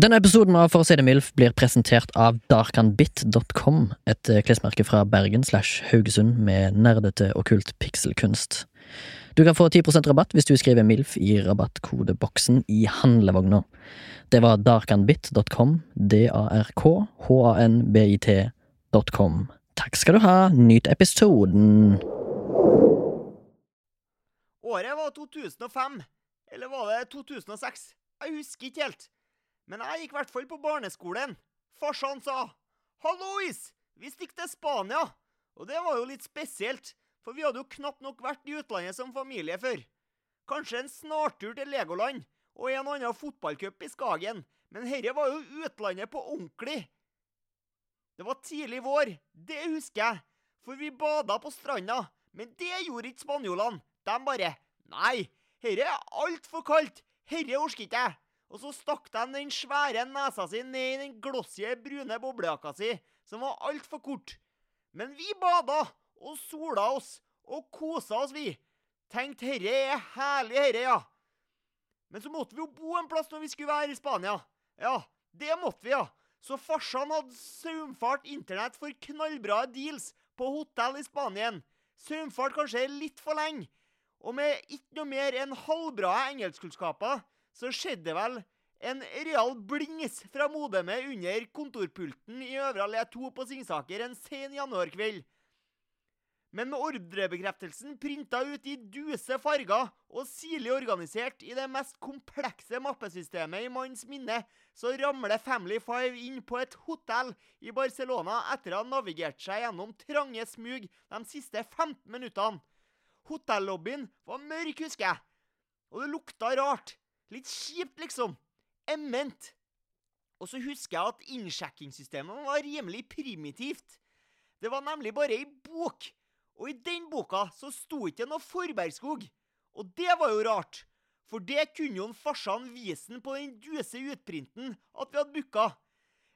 Denne episoden av For å si det mildt blir presentert av darkanbit.com, et eh, klesmerke fra Bergen slash Haugesund med nerdete okkult pikselkunst. Du kan få 10% rabatt hvis du skriver MILF i rabattkodeboksen i handlevogna. Det var darkanbit.com, d-a-r-k-h-a-n-b-i-t.com. Takk skal du ha, nyt episoden. Året var 2005. Eller var det 2006? Jeg husker ikke helt. Men jeg gikk i hvert fall på barneskolen. Farsan sa 'Hallois! Vi stikker til Spania!' Og det var jo litt spesielt, for vi hadde jo knapt nok vært i utlandet som familie før. Kanskje en snartur til Legoland og en annen fotballcup i Skagen, men herre var jo utlandet på ordentlig. Det var tidlig vår, det husker jeg, for vi bada på stranda, men det gjorde ikke spanjolene. De bare Nei, herre er altfor kaldt, herre orker ikke jeg. Og så stakk de den svære nesa si ned i den glossige, brune boblejakka si, som var altfor kort. Men vi bada og sola oss og kosa oss, vi. Tenkte herre er herlig, herre, ja. Men så måtte vi jo bo en plass når vi skulle være i Spania. Ja, det måtte vi, ja. Så farsan hadde saumfart internett for knallbra deals på hotell i Spanien. Saumfart kanskje litt for lenge. Og med ikke noe mer enn halvbra engelskkunnskaper, så skjedde vel en real blings fra modemet under kontorpulten i Øvre Allé 2 på Singsaker en sen januarkveld. Men med ordrebekreftelsen printa ut i duse farger og sirlig organisert i det mest komplekse mappesystemet i manns minne, så ramler Family Five inn på et hotell i Barcelona etter å ha navigert seg gjennom trange smug de siste 15 minuttene. Hotellobbyen var mørk, husker jeg. Og det lukta rart. Litt kjipt, liksom. Ement. Og så husker jeg at innsjekkingssystemet var rimelig primitivt. Det var nemlig bare ei bok, og i den boka så sto ikke noe Forbergskog. Og det var jo rart, for det kunne jo farsan vise på den duse utprinten at vi hadde booka.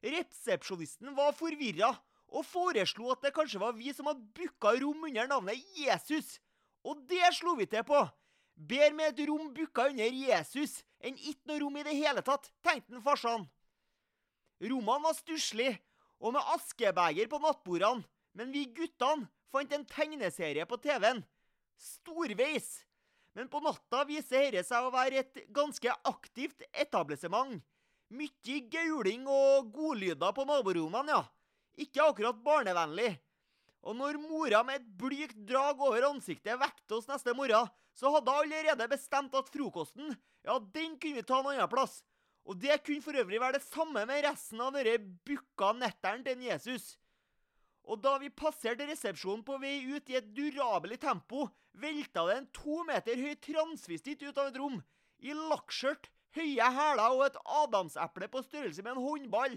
Resepsjonisten var forvirra og foreslo at det kanskje var vi som hadde booka rom under navnet Jesus. Og det slo vi til på. Bedre med et rom booka under Jesus enn ikke noe rom i det hele tatt, tenkte han farsan. Rommene var stusslige, og med askebeger på nattbordene, men vi guttene fant en tegneserie på TV-en. Storveis. Men på natta viser dette seg å være et ganske aktivt etablissement. Mye gauling og godlyder på naborommene, ja. Ikke akkurat barnevennlig. Og når mora med et blygt drag over ansiktet vekte oss neste morgen, så hadde jeg allerede bestemt at frokosten, ja, den kunne vi ta en annen plass. Og det kunne for øvrig være det samme med resten av denne bukka netteren til Jesus. Og da vi passerte resepsjonen på vei ut i et durabelig tempo, velta det en to meter høy transvestitt ut av et rom. I lakkskjørt, høye hæler og et adamseple på størrelse med en håndball.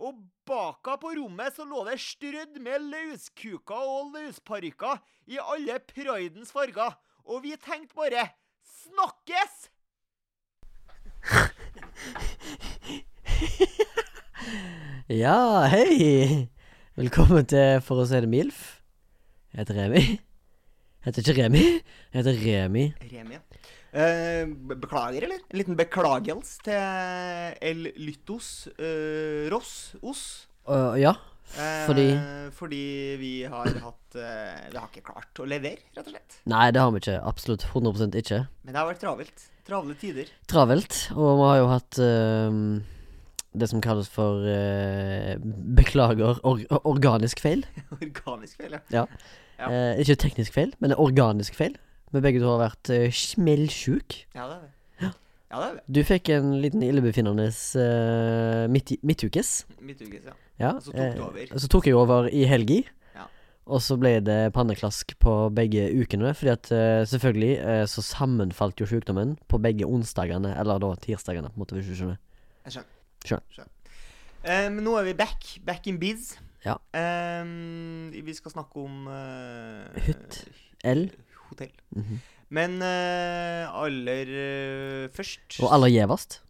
Og baka på rommet så lå det strødd med løskuker og løsparykker i alle pridens farger. Og vi tenkte bare Snakkes! Ja, hei! Velkommen til For å se det MILF. Jeg heter Remi. Jeg heter ikke Remi, jeg heter Remi. Remi, ja. Eh, beklager, eller? En liten beklagelse til El Lyttos eh, Ross Os. Uh, ja, Eh, Fordi? Fordi vi har hatt eh, Vi har ikke klart å levere, rett og slett. nei, det har vi ikke. Absolutt 100% ikke. Men det har vært travelt. Travle tider. Travelt. Og vi har jo hatt øhm, det som kalles for øh, Beklager or organisk feil. Organisk feil, ja. Ja. Ja. Eh, ikke teknisk feil, men organisk feil. Vi begge to har vært uh, smellsjuk. Ja, det er det. Ja, det er det. Du fikk en liten illebefinnende uh, midt, midtukes. Midtukes, ja. Ja. Så tok du over. eh, så tok jeg over i helgi. Ja. Og så ble det panneklask på begge ukene, fordi at uh, selvfølgelig uh, så sammenfalt jo sykdommen på begge onsdagene, eller da tirsdagene, på en måte, hvis du skjønner. Jeg skjønner. Skjønner. skjønner. men nå er vi back. Back in biz. Ja. Eh, vi skal snakke om Hytt. L. Hotell. Mhm. Men eh, aller eh, først Og aller gjevest.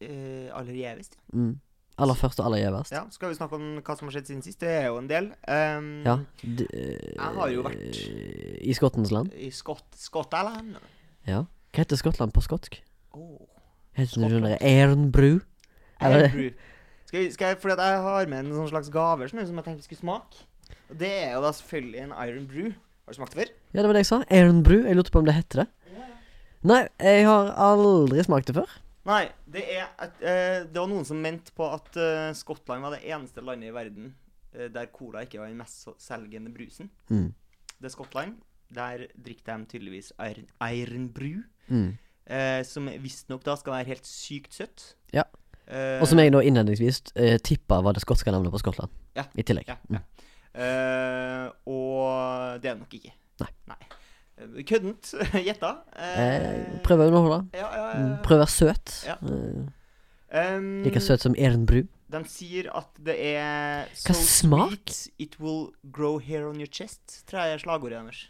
eh, Aller gjevest, ja. Mm. Aller først og aller gjevest. ja. Skal vi snakke om hva som har skjedd siden sist? Det er jo en del. Um, Ja. D eh, Jeg har jo vært- I Skottens land. I Skott Skottland. Ja. Hva heter Skottland på skotsk? Oh. Heter det Skottland. sånn Ernbru? Er det- Iron Brew. Skal, skal jeg, fordi at jeg har med en sånn slags gaver som jeg tenkte vi skulle smake. Og det er jo da selvfølgelig en Iron Brew. Har du smakt det før? Ja, det var det jeg sa. Aaron Brew. Jeg lurte på om det heter det. Nei, jeg har aldri smakt det før. Nei, det er et, eh, Det var noen som mente på at eh, Skottland var det eneste landet i verden eh, der cola ikke var den mest selgende brusen. Mm. Det er Skottland. Der drikker de tydeligvis Brew. Mm. Eh, som visstnok da skal være helt sykt søtt. Ja. Eh, Og som jeg nå innledningsvis uh, tippa var det skotske navnet på Skottland. Ja. I tillegg. Ja, Mm. ja. Eh, og det nok ikke. Nei. Nei. Køddent gjetta. Eh, prøver å underholde. Ja, ja, ja. Mm, Prøver å være søt. Ja. Eh, Um, like søt som Eren Bru. De sier at det er Hva so smak? sweet it will grow hair on your chest, tror jeg er slagordet deres.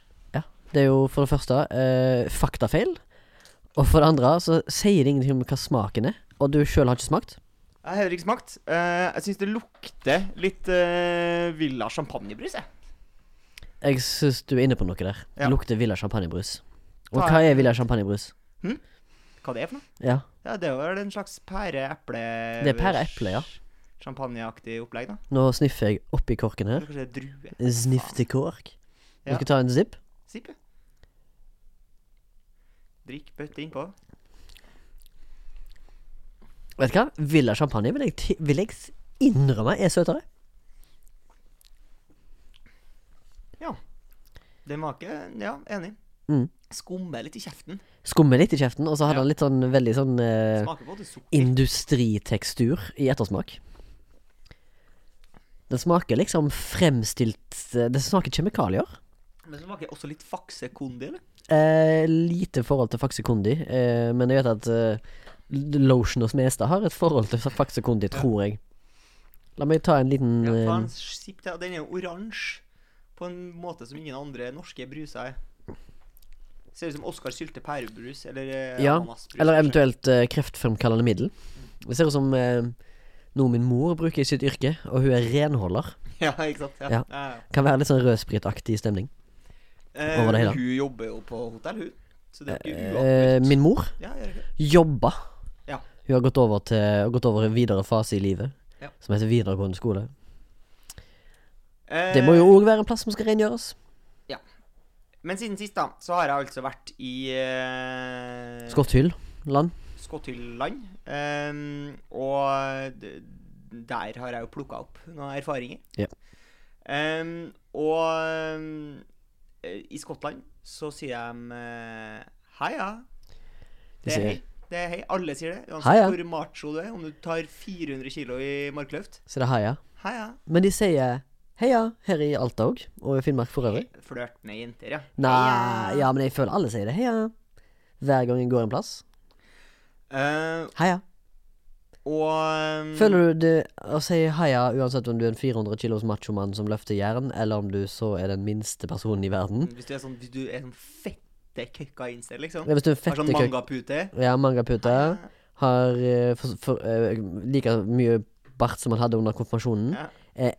Det er jo for det første eh, faktafeil. Og for det andre så sier det ingenting om hva smaken er. Og du sjøl har ikke smakt. Jeg har heller ikke smakt. Eh, jeg syns det lukter litt uh, Villa champagnebrus, jeg. Jeg syns du er inne på noe der. Ja. Det lukter Villa champagnebrus. Og hva er Villa champagnebrus? Hva det er for noe? Ja. Ja, Det er vel en slags pære-eple Det er pære-eple, ja. Champagneaktig opplegg, da. Nå sniffer jeg oppi korken her. Kanskje det er drue. Sniff til kork. Ja. skal ta en zipp. ja. Drikk bøtte innpå. Vet du hva? Villa champagne vil jeg, vil jeg innrømme er søtere. Den var ikke Ja, enig. Mm. Skummer litt i kjeften. Skummer litt i kjeften, og så hadde Ja. den litt sånn veldig sånn eh, Smaker både sukker industritekstur i ettersmak. Den smaker liksom fremstilt eh, Det smaker kjemikalier. Men det smaker også litt fakse-kondi, eller? Eh, lite forhold til Faxe Kondi, eh, men jeg vet at eh, Lotion og Smestad har et forhold til Faxe Kondi, tror jeg. La meg ta en liten Ja, eh, faen, sipp til. Den er jo oransje på en måte som ingen andre norske bruser er. Ser ut som Oskar Sylte pærebrus, eller eh, Ja, ananasbrus. Eller eventuelt uh, kreftfremkallende middel. Det ser ut som uh, noe min mor bruker i sitt yrke, og hun er renholder. Ja, ikke sant? Ja. Ja. Kan være litt sånn rødspritaktig stemning. Eh, Over det hele. Hun jobber jo på hotell, hun. Så det er ikke Eh, min mor Ja, jobba. Ja. Hun har gått over til gått over en videre fase i livet, Ja. som heter videregående skole. Eh, Det må jo òg være en plass som skal rengjøres. Ja. Men siden sist, da, så har jeg altså vært i eh, Skotthyll land. Skotthylland. ehm, og der har jeg jo plukka opp noen erfaringer. Ja. Ehm, og eh, i Skottland så sier de uh, heia. Det er hei. Det er hei. Alle sier det. Uansett Heia. hvor macho du er. Om du tar 400 kilo i markløft. Så det er heia. Heia. Men de sier heia her i Alta òg, og i Finnmark for øvrig. Flørt med jenter, ja. Nei, ja, men jeg føler alle sier det. Heia. Hver gang jeg går en plass. Eh, Heia. og um, Føler du det å si heia uansett om du er en 400 kilos machomann som løfter jern, eller om du så er den minste personen i verden? Hvis du er sånn, hvis du er sånn fette køkka innsted, liksom. Ja, hvis du er fette Har sånn mangapute. Ja, mangapute. Har eh, for, for, eh, like mye bart som han hadde under konfirmasjonen. Ja. Eh,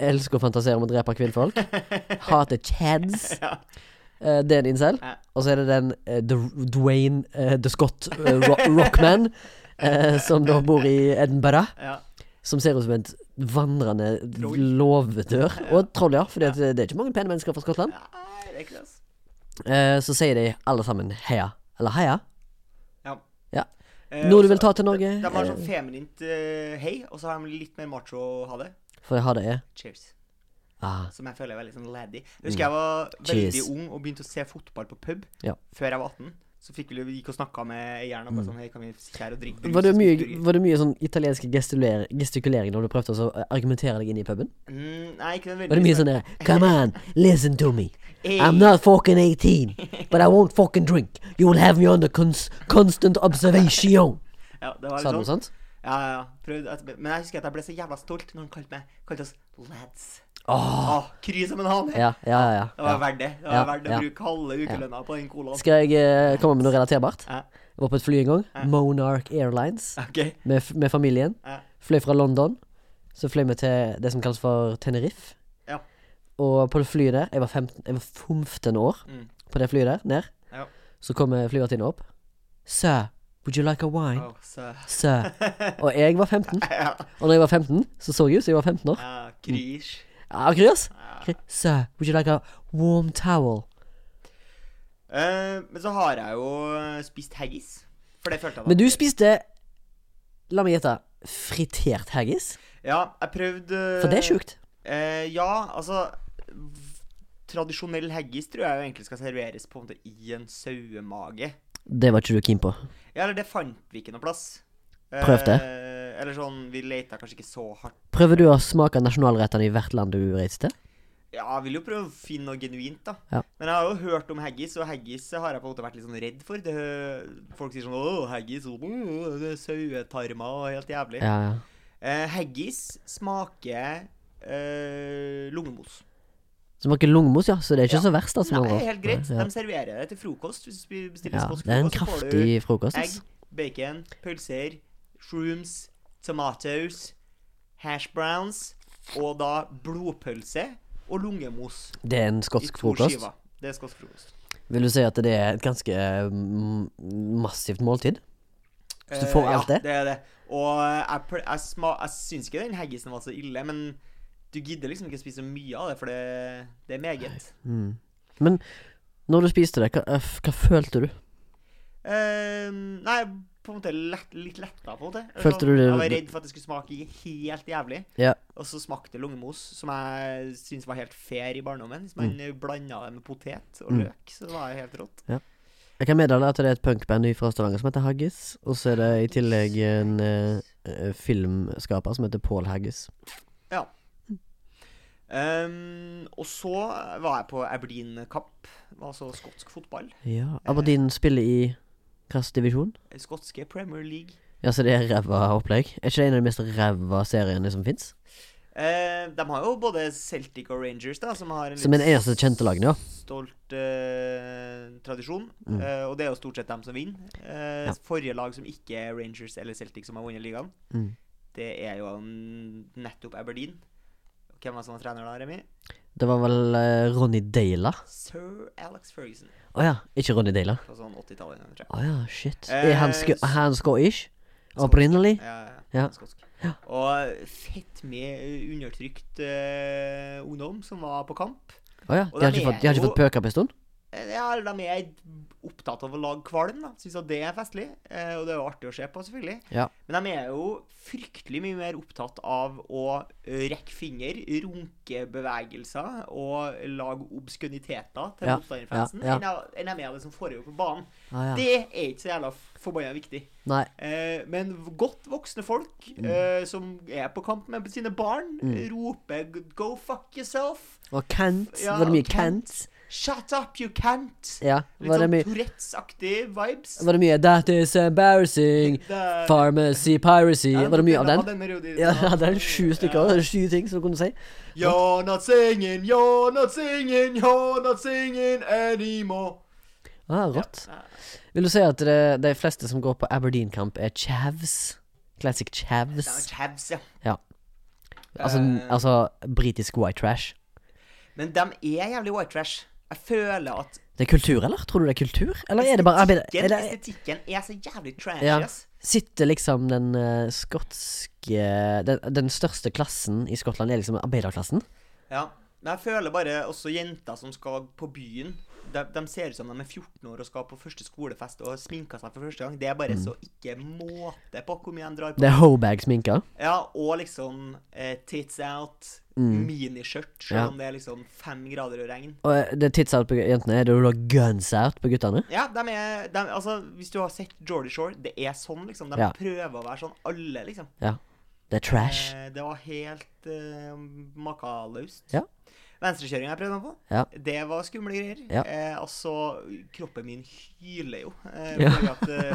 elsker å fantasere om å drepe kvinnfolk. Hater chads. Ja. Uh, det er en incel. Ja. Og så er det den uh, The Dwayne uh, The Scott ro Rockman, som da bor i Edinburgh. ja. Som ser ut som en vandrende låvedør. Og troll, ja. For det er ikke mange pene mennesker fra Skottland. Nei, det er ikke det, så sier de alle sammen heia. Eller heia. Noe du vil ta til Norge? De, har sånn feminint hei, og så har de litt mer macho ha det. For jeg har det er Cheers. ah, Som jeg føler er veldig sånn laddy. Jeg husker jeg var veldig Mm. Ung og begynte å se fotball på pub Ja. før jeg var 18. Så fikk vi, gikk og snakka med eieren og bare sånn Hei, kan vi sitte her og drikke brus? Mm. var, det mye, var det mye sånn italiensk gestikulering når du prøvde å argumentere deg inn i puben? Mm, nei, ikke nødvendigvis. Var det mye sånn der Come on, listen to me. Hey. I'm not fucking 18, but I won't fucking drink. You will have me under cons constant observation. Ja, det var litt sånn. sånt? Ja, ja, Prøvd, men jeg husker at jeg ble så jævla stolt når han kalte, meg, kalte oss lads. Åh, Åh, kry som en hane. ja, ja, ja. Det var verdt det. Det var verdt å bruke halve ukelønna på den colaen. Skal jeg eh, komme med noe relaterbart? Jeg var på et fly en gang. Monarch Airlines. okay. Med, med familien. Ja. Fløy fra London. Så fløy vi til det som kalles for Tenerife. Ja. Og på det flyet der Jeg var 15, jeg var 15 år Mm. på det flyet der, ned. Ja. Så kommer flyvertinnen opp. Sir, Would you like a wine? Oh, sir. Sir. Og jeg var 15. Og når jeg var 15, så så jeg ut som jeg var 15 år. ja, Krysh. Ja, Kryos. Sir, would you like a warm towel? Uh, men så har jeg jo eh, spist haggis. For det følte jeg da. Men du spiste La meg gjette. Fritert haggis? Ja, jeg prøvde For det er sjukt. Uh, ja, altså Tradisjonell haggis tror jeg jo egentlig skal serveres på en måte i en sauemage. Det var ikke du keen på. Ja, eller det fant vi ikke noe plass. Eh, Prøv det. Eller sånn, vi leita kanskje ikke så hardt. Prøver du å smake nasjonalrettene i hvert land du reiser til? Ja, jeg vil jo prøve å finne noe genuint, da. Ja. Men jeg har jo hørt om haggis, og haggis har jeg på en måte vært litt sånn redd for. Det, folk sier sånn 'Å, haggis oh, det er sauetarmer og helt jævlig'. Ja, ja. Eh, haggis smaker eh, lungemos. Smaker lungemos, ja. Så det er ikke Ja. så verst, Altså, Nei, helt greit. Ja. De serverer det til frokost. Hvis du bestiller Ja, det er en så kraftig frokost. egg, bacon, pølser, shrooms, tomatoes, hash browns og da blodpølse og lungemos Det er en skotsk frokost. Skiva. Det er skotsk frokost. Vil du si at det er et ganske mm, massivt måltid? Hvis du får Eh, alt ja, det? det er det. Og jeg, jeg, jeg syns ikke den haggisen var så ille, men du gidder liksom ikke spise så mye av det, for det, det er meget. Mm. Men når du spiste det, hva, eh, hva følte du? Eh, nei, på en måte lett, litt letta, på en måte. Følte Sånn, du det- Jeg var redd for at det skulle smake helt jævlig. Ja. Og så smakte det lungemos, som jeg syntes var helt fair i barndommen. Hvis man Mm. blanda det med potet og Mm. løk, så det var helt rått. Jeg kan meddele at det er et punkband fra Stavanger som heter Haggis. Og så er det i tillegg en eh, eh, filmskaper som heter Paul Haggis. Um, og så var jeg på Aberdeen Cup, altså skotsk fotball. Ja. Aberdeen spiller i hvilken divisjon? Skotske Premier League. Ja, så det er ræva opplegg? Er ikke det en av de mest ræva seriene som fins? Uh, de har jo både Celtic og Rangers, da, som har en Som den eneste kjente lagene, ja. stolt uh, tradisjon. Mm. Uh, og det er jo stort sett dem som vinner. Eh, Ja. Forrige lag som ikke er Rangers eller Celtic som har vunnet ligaen, Mm. det er jo nettopp Aberdeen. Hvem var som var trener da, Remi? Det var vel eh, Ronny Dala. Sir Alex Ferguson. Å ja, ikke Ronny Dala. Fra sånn 80-tallet, tror jeg. Å ja, shit. Eh, er han, sk han skotsk? Opprinnelig? Ja, ja, Ja. ja. Skotsk. Og fett med undertrykt eh, ungdom som var på kamp. Å ja. Og De har de ikke er fått, de har ikke jo- fått pøka på en stund? Ja, eller de er opptatt av å lage kvalm. da Syns at det er festlig. Eh, og det er jo artig å se på, selvfølgelig. Ja. Men de er jo fryktelig mye mer opptatt av å rekke finger, runke bevegelser og lage obskøniteter til Ja, motstanderfansen ja, ja. enn de er av det som foregår på banen. Ah. Det er ikke så jævla forbanna viktig. Eh, men godt voksne folk eh, som er på kamp med sine barn, Mm. roper 'go fuck yourself'. Og Kent. Ja, var det mye Kent. Kent? 'Shut up, you can't'. Ja. Litt Var det sånn Tourettes-aktig vibes. Var det mye 'That is embarrassing', Det- 'Pharmacy piracy'? Ja, Var det mye av den? den er jo Ja, det er sju stykker. Ja. Det er sju ting som du kunne si. You're not singing, you're not singing, you're not singing anymore. Ah, rått. Ja. Vil du si at det, de fleste som går på Aberdeen-kamp, er chavs? Classic er chavs? Chavs, ja. Ja. Altså, uh... altså britisk white trash. Men de er jævlig white trash. Jeg føler at Det er kultur, eller? Tror du det er kultur? Eller er det bare Er det, estetikken er så jævlig trash, Ja. ass. sitter liksom den uh, skotske den, den største klassen i Skottland, er liksom arbeiderklassen? Ja. Men jeg føler bare også jenter som skal på byen de, de ser ut som de er 14 år og skal på første skolefest og sminker seg for første gang. Det er bare så ikke måte på hvor mye de drar på. Mm. Det er hobag-sminka. Ja, og liksom eh, tits out, Mm. miniskjørt, selv Ja. om det er liksom fem grader og regn. Og det det tits out på jentene, er det da guns out på guttene? Ja, de er de, Altså, hvis du har sett Geordie Shore, det er sånn, liksom. De Ja. prøver å være sånn, alle, liksom. Ja. Det er trash. Eh, det var helt eh, makalaust. Ja. Venstrekjøringa jeg prøvde meg på, Ja. det var skumle greier. Ja. Eh, altså, kroppen min hyler jo. Eh, Ja. at, eh,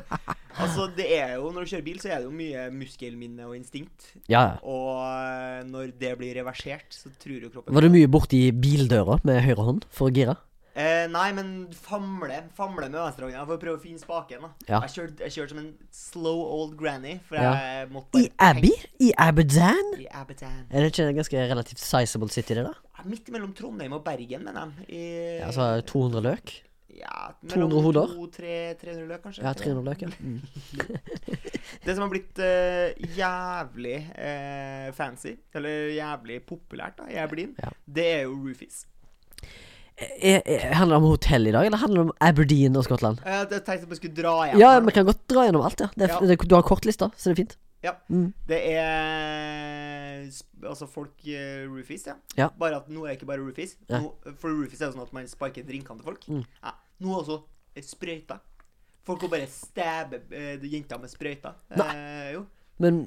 altså, det er jo Når du kjører bil, så er det jo mye muskelminne og instinkt. Ja. Og eh, når det blir reversert, så tror jo kroppen Var du mye borti bildøra med høyre hånd for å gire? Eh, nei, men famle Famle med venstrehånda for å prøve å finne spaken. da Ja. Jeg kjørte jeg kjørte som en slow old granny. For jeg måtte I Abbey? I Aberdeen? I Aberdeen. Er det ikke en ganske relativt sizable city, det, da? Midt mellom Trondheim og Bergen, mener jeg. I, Ja, altså 200 løk? Ja, 200 hoder? 200-300 løk, kanskje. Ja, 300 løk, ja. Mm. Det som har blitt uh, jævlig uh, fancy, eller jævlig populært da, jeg er blind, Ja. det er jo roofies. Er, er, handler det om hotell i dag, eller handler det om Aberdeen og Skottland? Jeg tenkte vi skulle dra igjen. Ja, vi kan godt dra gjennom alt, ja. Det, er- Ja. det, du har kortlista, så det er fint. Ja. Mm. Det er Altså, folk uh, roofies, ja. Ja. Bare at nå er det ikke bare roofies. Ja. Nå, for roofies er jo sånn at man sparker drinkene til folk. Mm. Ja. Nå er også sprøyta sprøyter. Folk går bare stabber uh, jenter med sprøyter. Eh, jo. Men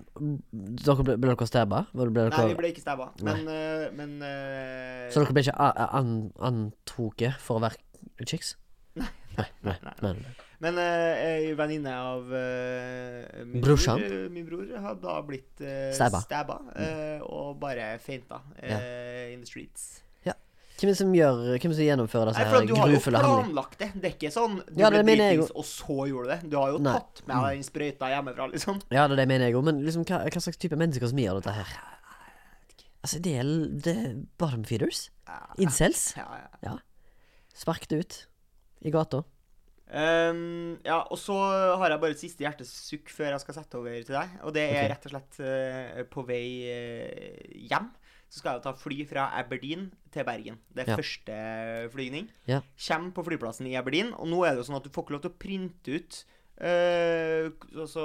dere ble, ble dere stabba? Ble dere, Nei, vi ble ikke stabba. Men, uh, men uh... Så dere ble ikke an, antoket for å være chicks? Nei. Nei, nei, Nei. Men eh, ei venninne av min, Brorsan? bror, min bror har da blitt Stabba. stabba mm. og bare feinta yeah. in the streets. Hvem som gjør Hvem som gjennomfører disse her at du har jo grufulle handlingene? planlagt det. Det er ikke sånn du Ja, ble dritings, og så gjorde du det. Du har jo Nei. Tatt med deg sprøyta hjemmefra, liksom. Ja, det, det mener jeg òg, men liksom, hva, hva slags type mennesker som gjør dette her? Altså, det er, det er bottom feeders? Incels? Ja, ja. Spark det ut i gata. Um, ja, og så har jeg bare et siste hjertesukk før jeg skal sette over til deg. Og det er okay. rett og slett uh, på vei uh, hjem. Så skal jeg ta fly fra Aberdeen til Bergen. Det er Ja. første flygning. Ja. Kjem på flyplassen i Aberdeen, og nå er det jo sånn at du får ikke lov til å printe ut uh, altså,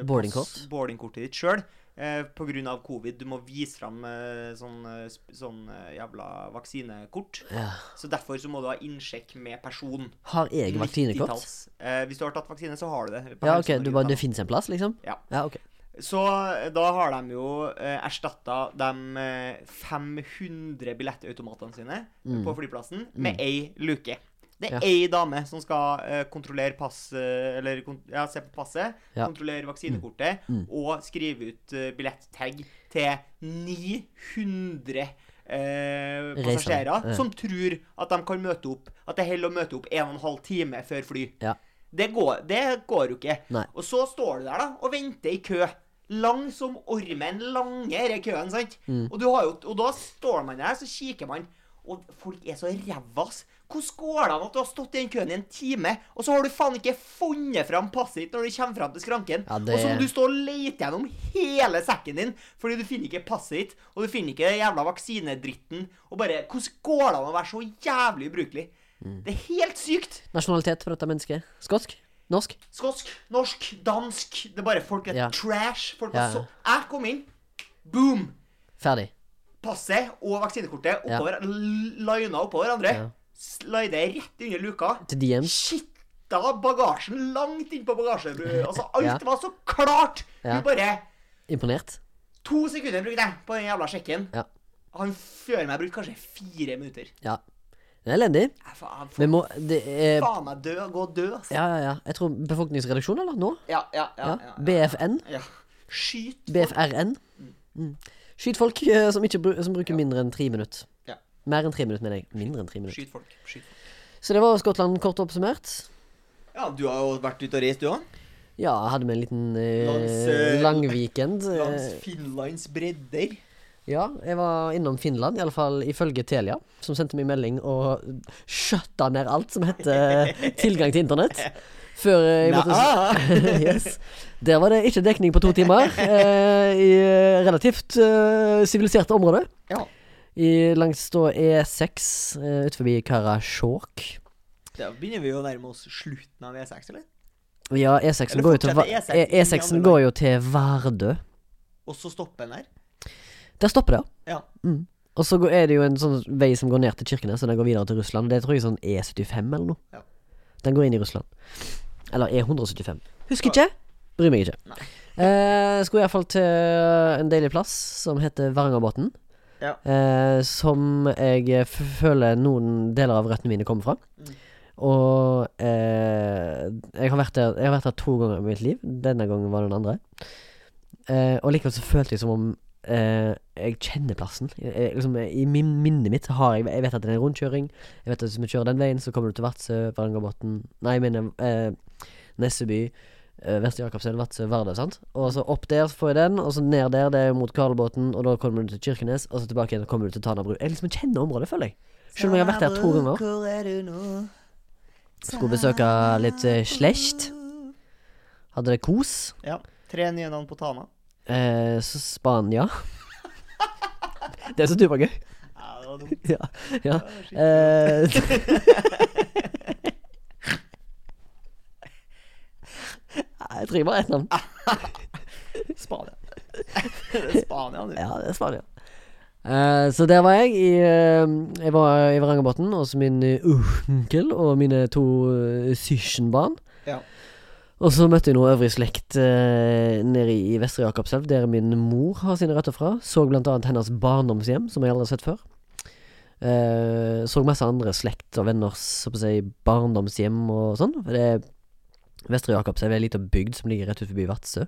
eh, Boardingkort? boardingkortet ditt sjøl. Eh, på grunn av covid. Du må vise fram eh, sånn, eh, sånn eh, jævla vaksinekort. Ja. Så derfor så må du ha innsjekk med person. Har jeg vaksinekort? Eh, hvis du har tatt vaksine, så har du det. Ja, ok, du bare, det fins en plass, liksom? Ja. Ja, ok. Så eh, da har de jo eh, erstatta de eh, 500 billettautomatene sine Mm. på flyplassen med ei luke. Det er Ja. ei dame som skal eh, kontrollere pass Eller kont ja, se på passet, Ja. kontrollere vaksinekortet Mm. og skrive ut uh, billettag til 900 eh, passasjerer som tror at de kan møte opp At det holder å møte opp en og en halv time før fly. Ja. Det går, det går jo ikke. Nei. Og så står du der da og venter i kø. Lang som ormen. Lange er køen, sant? Mm. Og, du har jo, og da står man der, så kikker man. Og folk er så ræva, ass. Hvordan går det an at du har stått i den køen i en time, og så har du faen ikke funnet fram passet ditt når du kommer fram til skranken? Ja, det- Og så må du stå og lete gjennom hele sekken din, fordi du finner ikke passet ditt, og du finner ikke den jævla vaksinedritten. Og bare Hvordan går det an å være så jævlig ubrukelig? Mm. Det er helt sykt. Nasjonalitet for dette mennesket? Skotsk? Norsk? Skotsk, norsk, dansk. Det er bare folk er Ja. trash. Folk Ja, er så Jeg kom inn. Boom! Ferdig. Passet og vaksinekortet Ja. oppover, l- lina oppå hverandre. Ja. Slide rett under luka. Til DMs? Skitta bagasjen langt innpå bagasjen. Altså, alt Ja. var så klart. Ja. Du bare Imponert? To sekunder brukte jeg på den jævla sjekken. Ja. Han før meg brukte kanskje fire minutter. Ja. Det er elendig. Jeg faen, Vi må Det er faen meg dø. Gå dø, altså. Ja, ja, ja. Jeg tror befolkningsreduksjon, eller? Nå? Ja, ja, ja. Ja. ja. BFN? ja. Skyt folk. BFRN? Mm. Skyt folk eh, som, ikke, som bruker mindre enn tre minutter. Ja. Mer enn tre minutter, mener jeg. Mindre enn tre minutter. Skyt folk. Skyt folk. Så det var Skottland kort oppsummert. Ja, du har jo vært ute og reist, du òg. Ja, hadde med en liten eh, Langs, eh, langweekend. Langs Eh, Finlands bredder. Ja, jeg var innom Finland, iallfall ifølge Telia, som sendte meg melding og skjøtta ned alt som heter tilgang til internett. Før eh, jeg måtte yes. Der var det ikke dekning på to timer, eh, i relativt relativt eh, siviliserte områder. Ja. I, langs da E6 eh, utenfor Karasjok. Da begynner vi å nærme oss slutten av E6, eller? Ja, E6-en går jo til Va- E6 E- E6 går jo til Vardø. Og så stopper den der. Der stopper det, Ja. Mm. Og så er det jo en sånn vei som går ned til Kirkenes, så den går videre til Russland. Det tror jeg er sånn E75 eller noe. Ja. Den går inn i Russland. Eller E175. Husker ikke. Bryr meg ikke. Nei. Eh, skulle iallfall til en deilig plass som heter Varangerbotn. Ja. Eh, som jeg føler noen deler av røttene mine kommer fra. Mm. Og eh, jeg, har vært der, jeg har vært der to ganger i mitt liv. Denne gangen var det den andre. Eh, og likevel så følte jeg som om eh, jeg kjenner plassen. Jeg, jeg, liksom, I min, minnet mitt har jeg Jeg vet at det er en rundkjøring. Jeg vet at hvis vi kjører den veien, så kommer du til Vadsø, Varangerbotn Nei, jeg mener eh, Nesseby. eh, Vestre Jakobselv, Vadsø, Vardø. sant? Og så opp der så får jeg den, og så ned der, det er mot Karlbåten, og da kommer du til Kirkenes, og så tilbake igjen, og kommer du til Tanabru. Jeg liksom kjenner området, føler jeg. Selv om jeg har vært der to ganger. Hvor er du nå? Skulle besøke litt eh, slekt. Hadde det kos. Ja. Tre nye navn på Tana. Eh, så Spania. det er så gøy. Ja, det var dumt. Ja. ja. Det var Eh, jeg trenger bare ett navn. Spania. det er Spania, du. Ja, det er Spania. Eh, så der var jeg. I, eh, jeg var i Varangerbotn hos min eh, onkel og mine to uh, søskenbarn. Ja. Og så møtte jeg noe øvrig slekt eh, nede i Vestre Jakobselv, der min mor har sine røtter fra. Så blant annet hennes barndomshjem, som jeg aldri har sett før. Eh, så masse andre slekt og venners så på å si, barndomshjem og sånn. For det er Vestre Jakobselv er ei lita bygd som ligger rett ut forbi Vadsø.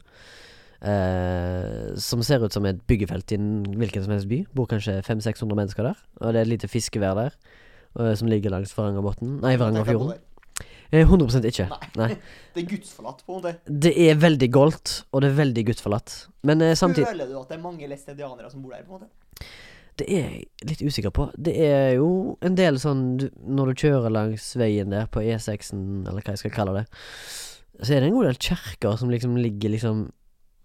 Eh, som ser ut som et byggefelt i en hvilken som helst by. Bor kanskje 500-600 mennesker der. Og det er et lite fiskevær der, eh, som ligger langs Varangerbotn Nei, Varangerfjorden. Eh, 100 ikke. Nei. Nei. Det er gudsforlatt, på en måte. Det er veldig goldt, og det er veldig gudsforlatt. Men eh, samtidig Føler du at det er mange læstedianere som bor der, på en måte? Det er jeg litt usikker på. Det er jo en del sånn du, Når du kjører langs veien der på E6-en, eller hva jeg skal kalle det, så er det en god del kjerker som liksom ligger liksom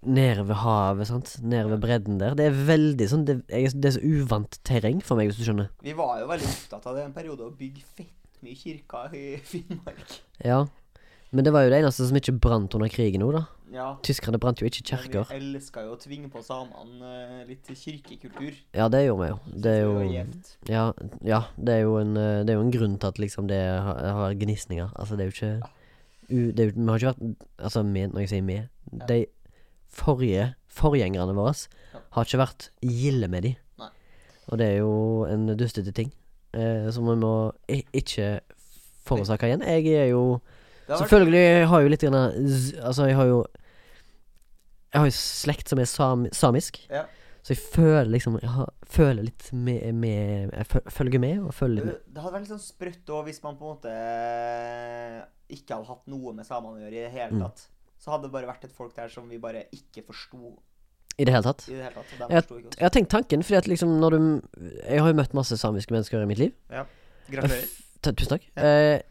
nede ved havet, sant. Nede ved bredden der. Det er veldig sånn Det, jeg, det er så uvant terreng for meg, hvis du skjønner. Vi var jo veldig opptatt av det en periode å bygge fett mye kirker i Finnmark. Ja. Men det var jo det eneste som ikke brant under krigen nå, da. Ja. Tyskerne brant jo ikke kirker. Vi elska jo å tvinge på samene eh, litt kirkekultur. Ja, det gjorde vi jo. Det er jo. Ja, ja det, er jo en, eh, det er jo en grunn til at liksom det har, har gnisninger. Altså, det er jo ikke u, det er Vi har ikke vært Altså, med, når jeg sier med Ja. De forrige forgjengerne våre har ikke vært gilde med de. Nei. Og det er jo en dustete ting. Eh, som vi må ikke forårsake igjen. Jeg er jo Selvfølgelig jeg har jeg jo litt grann Altså, jeg har jo Jeg har jo slekt som er sam, samisk. Ja. Så jeg føler liksom Jeg har, føler litt med, med Jeg følger med, og følger med. Det hadde vært litt sånn sprøtt òg hvis man på en måte eh, ikke hadde hatt noe med samene å gjøre i det hele Mm. Så hadde det bare vært et folk der som vi bare ikke forsto I det hele tatt. i det hele tatt. jeg, Ja. oss. Jeg har tenkt tanken, fordi at liksom når du Jeg har jo møtt masse samiske mennesker i mitt liv. Gratulerer. Tusen takk. Ja. Eh,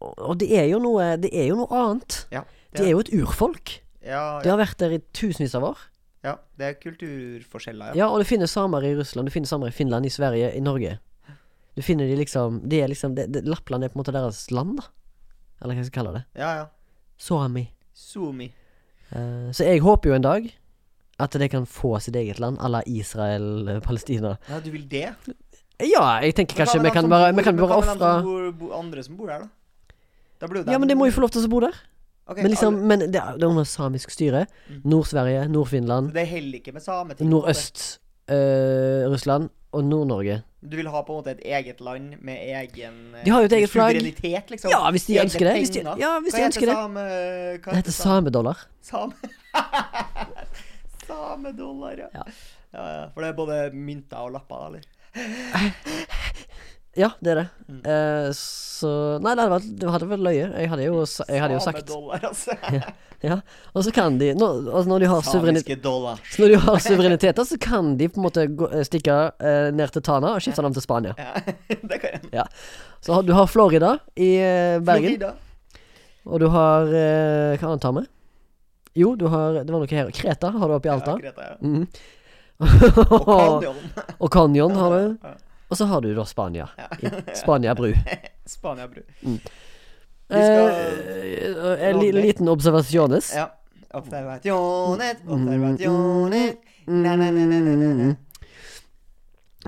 og det er jo noe Det er jo noe annet. Ja, Det er jo et urfolk. Ja, De har vært der i tusenvis av år. ja, det er kulturforskjeller, ja. Ja, og du finner samer i Russland, du finner samer i Finland, i Sverige, i Norge. Du finner de liksom De er liksom de, de, Lappland er på en måte deres land, da. Eller hva jeg skal kalle det. Ja, ja. Suomi. Suomi. Eh, så jeg håper jo en dag at de kan få sitt eget land à la Israel, eh, Palestina. Ja, du vil det? Ja, jeg tenker kanskje vi kan bare Vi kan bare ofre Andre som bor der, da? Da blir Ja, men de må jo få lov til å bo der. Okay, Men liksom Men det er, det er under samisk styre. Mm. Nord-Sverige, Nord-Finland, Det heller ikke med sameting. på en måte. Nordøst-Russland og Nord-Norge. Du vil ha på en måte et eget land med egen eh, De har jo et eget flagg. Liksom. Ja, hvis de ønsker det. De, ja, hvis Hva de heter ønsker det. Same, hva Det heter same? samedollar. Same Samedollar, ja. Ja. ja. ja. For det er både mynter og lapper, eller? Ja, det er det. Mm. Eh, så Nei, det hadde det hadde vært løye. Jeg hadde jo, jeg hadde jo sagt Samedollar, altså. Ja. Og så kan de Når, altså når de har suverenitet når de har suvereniteter, så kan de på en måte gå, eh, stikke eh, ned til Tana og skifte navn til Spania. Ja, det kan jeg. Så du har Florida i eh, Bergen, Florida. og du har eh, Hva annet har vi? Jo, du har Det var noe her Kreta har du oppe i Alta. Ja, Kreta, ja. Mm. Og Canyon. og Canyon har du. Og så har du da Spania. Ja. Spania bru. Spania bru. Mm. Skal Eh, en liten observasjones. Ja. Observaciones, observaciones na, na, na, na, na, na.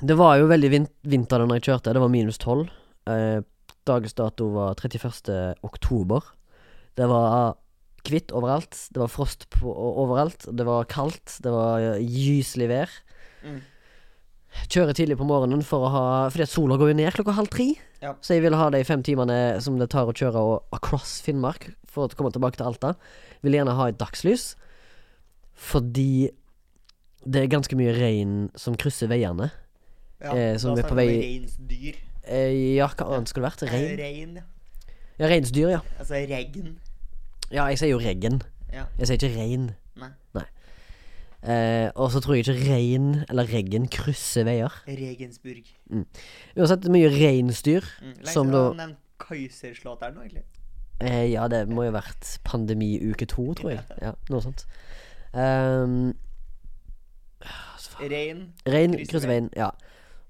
Det var jo veldig vin vinter da jeg kjørte. Det var minus 12. Eh, dagens dato var 31. oktober. Det var hvitt overalt. Det var frost på, overalt. Det var kaldt. Det var eh, gyselig vær. Mm. Kjører tidlig på morgenen for å ha Fordi at sola går jo ned klokka halv tre. Ja. Så jeg ville ha de fem timene som det tar å kjøre og- across Finnmark for å komme tilbake til Alta. Ville gjerne ha et dagslys. Fordi det er ganske mye regn som krysser veiene. Ja, Eh, som er på vei- Reinsdyr. Eh, ja, hva annet skulle det vært? Rein? Rein, ja. Ja, reinsdyr, ja. Altså regn. Ja, jeg sier jo regn. Ja. Jeg sier ikke rein. Nei. Eh, og så tror jeg ikke rein eller regn krysser veier. Regensburg. Uansett, mye reinsdyr. Mm. Lenge Som da- nevnt Kaiserslautern nå, egentlig. Eh, ja, det må jo ha vært pandemi uke to, tror jeg. Ja, noe sånt. Um, Rein. Rein Krysse krysse veien, ja.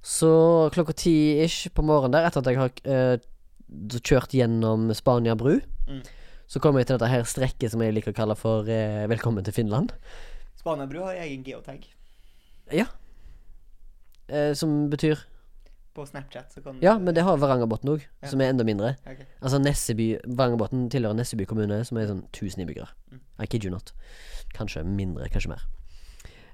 Så klokka ti ish på morgenen der, etter at jeg har eh, kjørt gjennom Spania bru, Mm. Så kommer jeg til dette her strekket som jeg liker å kalle for eh, 'Velkommen til Finland'. Spanabru har egen geotag Eh, som betyr på Snapchat. Så kan Ja, men det har Varangerbotn òg, Ja. som er enda mindre. Okay. Altså Nesseby Varangerbotn tilhører Nesseby kommune, som er sånn 1000 innbyggere. Mm. I kid you not. Kanskje mindre, kanskje mer.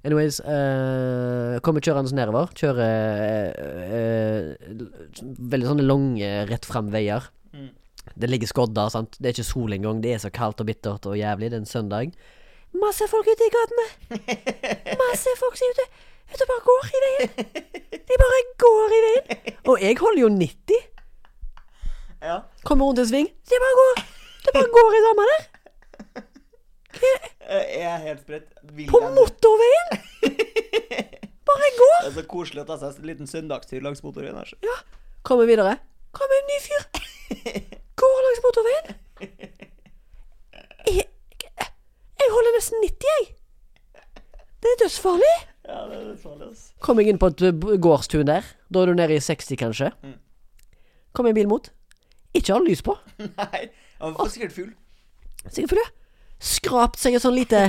Anyways, uh, kommer kjørende nedover. Kjører uh, uh, veldig sånne lange, rett fram veier. Mm. Det ligger skodder, sant. Det er ikke sol engang. Det er så kaldt og bittert og jævlig. Det er en søndag. Masse folk ute i gatene. Masse folk som er ute. Ute og bare går i veien. De bare går i veien. Og jeg holder jo 90. Ja. Kommer rundt en sving. De bare går. De bare går i samme der. Jeg er helt spredt. På motorveien. Bare går. Det er så koselig å ta seg en liten søndagstur langs motorveien. Ja. Kommer videre. Kommer en ny fyr. Motorveien. Jeg, jeg holder nesten 90, jeg. Det er dødsfarlig. Ja, det er dødsfarlig. farlig. Kom jeg inn på et uh, gårdstun der. Da er du nede i 60, kanskje. Mm. Kom en bil mot. Ikke har lys på. Nei, han var sikkert full. Sikkert full, ja. Skrapt seg et sånn lite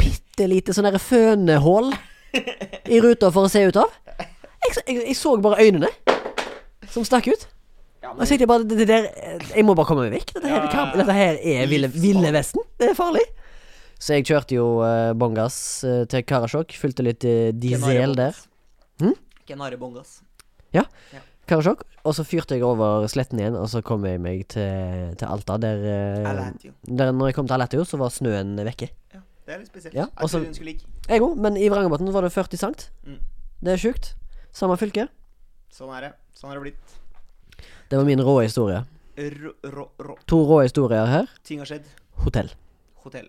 Bitte lite sånn fønehull i ruta for å se ut av. Jeg, jeg, jeg så bare øynene som stakk ut. Ja, men... jeg bare det, det der, Jeg må bare komme meg vekk. Dette her, Ja. ja, dette her er ville, ville vesten. Det er farlig. Så jeg kjørte jo uh, bongas uh, til Karasjok. Fylte litt uh, diesel der. Hm? Kenare bongas. Karasjok. Og så fyrte jeg over sletten igjen, og så kom jeg meg til, til Alta. Der, uh, der Når jeg kom til Alatio, så var snøen vekke. Ja, det er litt spesielt. Ja, jeg trodde hun skulle ligge. Jeg òg, men i Vrangerbotn var det 40 cent. Mm. Det er sjukt. Samme fylke. Sånn er det. Sånn er det blitt. Det var min rå historie. Rå, rå, rå. To rå historier her. Ting har skjedd. Hotell. Hotell.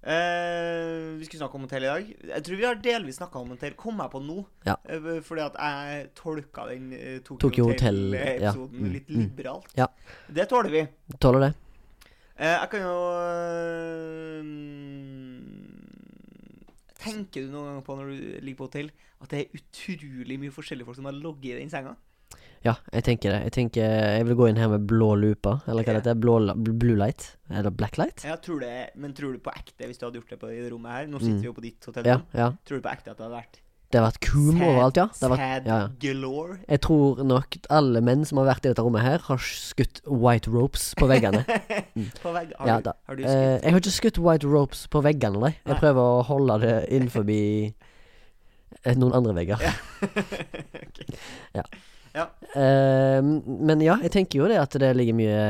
Uh, vi skulle snakke om hotell i dag. Jeg tror vi har delvis snakka om hotell. Kom jeg på nå. Ja. Uh, fordi at jeg tolka den uh, Tokyo, Tokyo Hotel, ja. Hotel-episoden Mm, litt mm. liberalt. Ja. Det tåler vi. Tåler det. Jeg kan jo Tenker du noen gang på når du ligger på hotell, at det er utrolig mye forskjellige folk som har ligget i den senga? Ja, jeg tenker det. Jeg tenker Jeg vil gå inn her med blå lupa, eller hva det heter. Blå, blue light? Eller black light? Ja, tror det, Men tror du på ekte, hvis du hadde gjort det på i det rommet her Nå sitter Mm. vi jo på ditt hotell. Ja, ja. Tror du på ekte at det hadde vært Det har vært kum overalt, ja. Det har vært, sad ja, ja. galore? Jeg tror nok alle menn som har vært i dette rommet her, har skutt white ropes på veggene. på vegg? Har, Ja, du, har du Eh, skutt? jeg har ikke skutt white ropes på veggene, nei. Jeg prøver å holde det innenfor eh, noen andre vegger. Ja. Eh, men ja, jeg tenker jo det at det ligger mye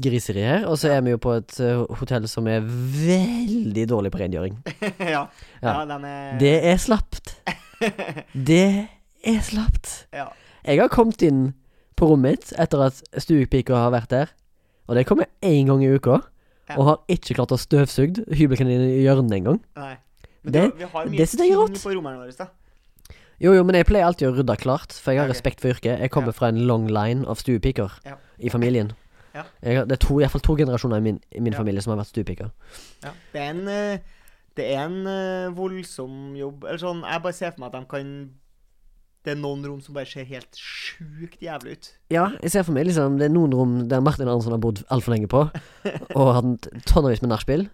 griseri her. Og så er vi jo på et eh, hotell som er veldig dårlig på rengjøring. ja. ja. Ja. den er Det er slapt. Det er slapt. ja. Jeg har kommet inn på rommet mitt etter at stuepika har vært der. Og det kommer én gang i uka. Ja. Og har ikke klart å støvsugd hybelkaninen i hjørnet engang. Men Det- vi har mye det jeg er ting på rommene våre. da Jo, jo, men jeg pleier alltid å rydde klart, for jeg har okay. respekt for yrket. Jeg kommer Ja. fra en long line av stuepiker Ja. i familien. Ja. Jeg det er to, fall to generasjoner i min, i min familie som har vært stuepiker. Ja. Det er en eh, Det er en eh, voldsom jobb. Eller sånn, jeg bare ser for meg at de kan Det er noen rom som bare ser helt sjukt jævlig ut. Ja, jeg ser for meg liksom Det er noen rom der Martin Arntzen har bodd altfor lenge på, og hatt tonnevis med nachspiel.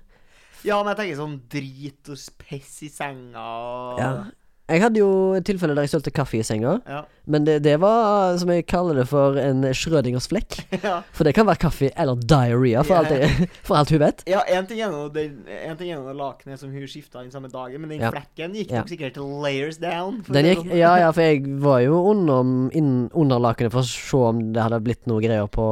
Ja, men jeg tenker sånn drit og piss i senga og Ja. Jeg hadde jo et tilfelle der jeg sølte kaffe i senga, Ja. men det, det var, som jeg kaller det, for en Schrødingers flekk. ja. For det kan være kaffe eller diaré, for, yeah. for alt hun vet. Ja, en ting er noe, nå lakenet som hun skifta den samme dagen, men den Ja. flekken gikk nok sikkert layers down. Gikk, sånn. ja, ja, for jeg var jo under, inn, under lakenet for å se om det hadde blitt noe greier på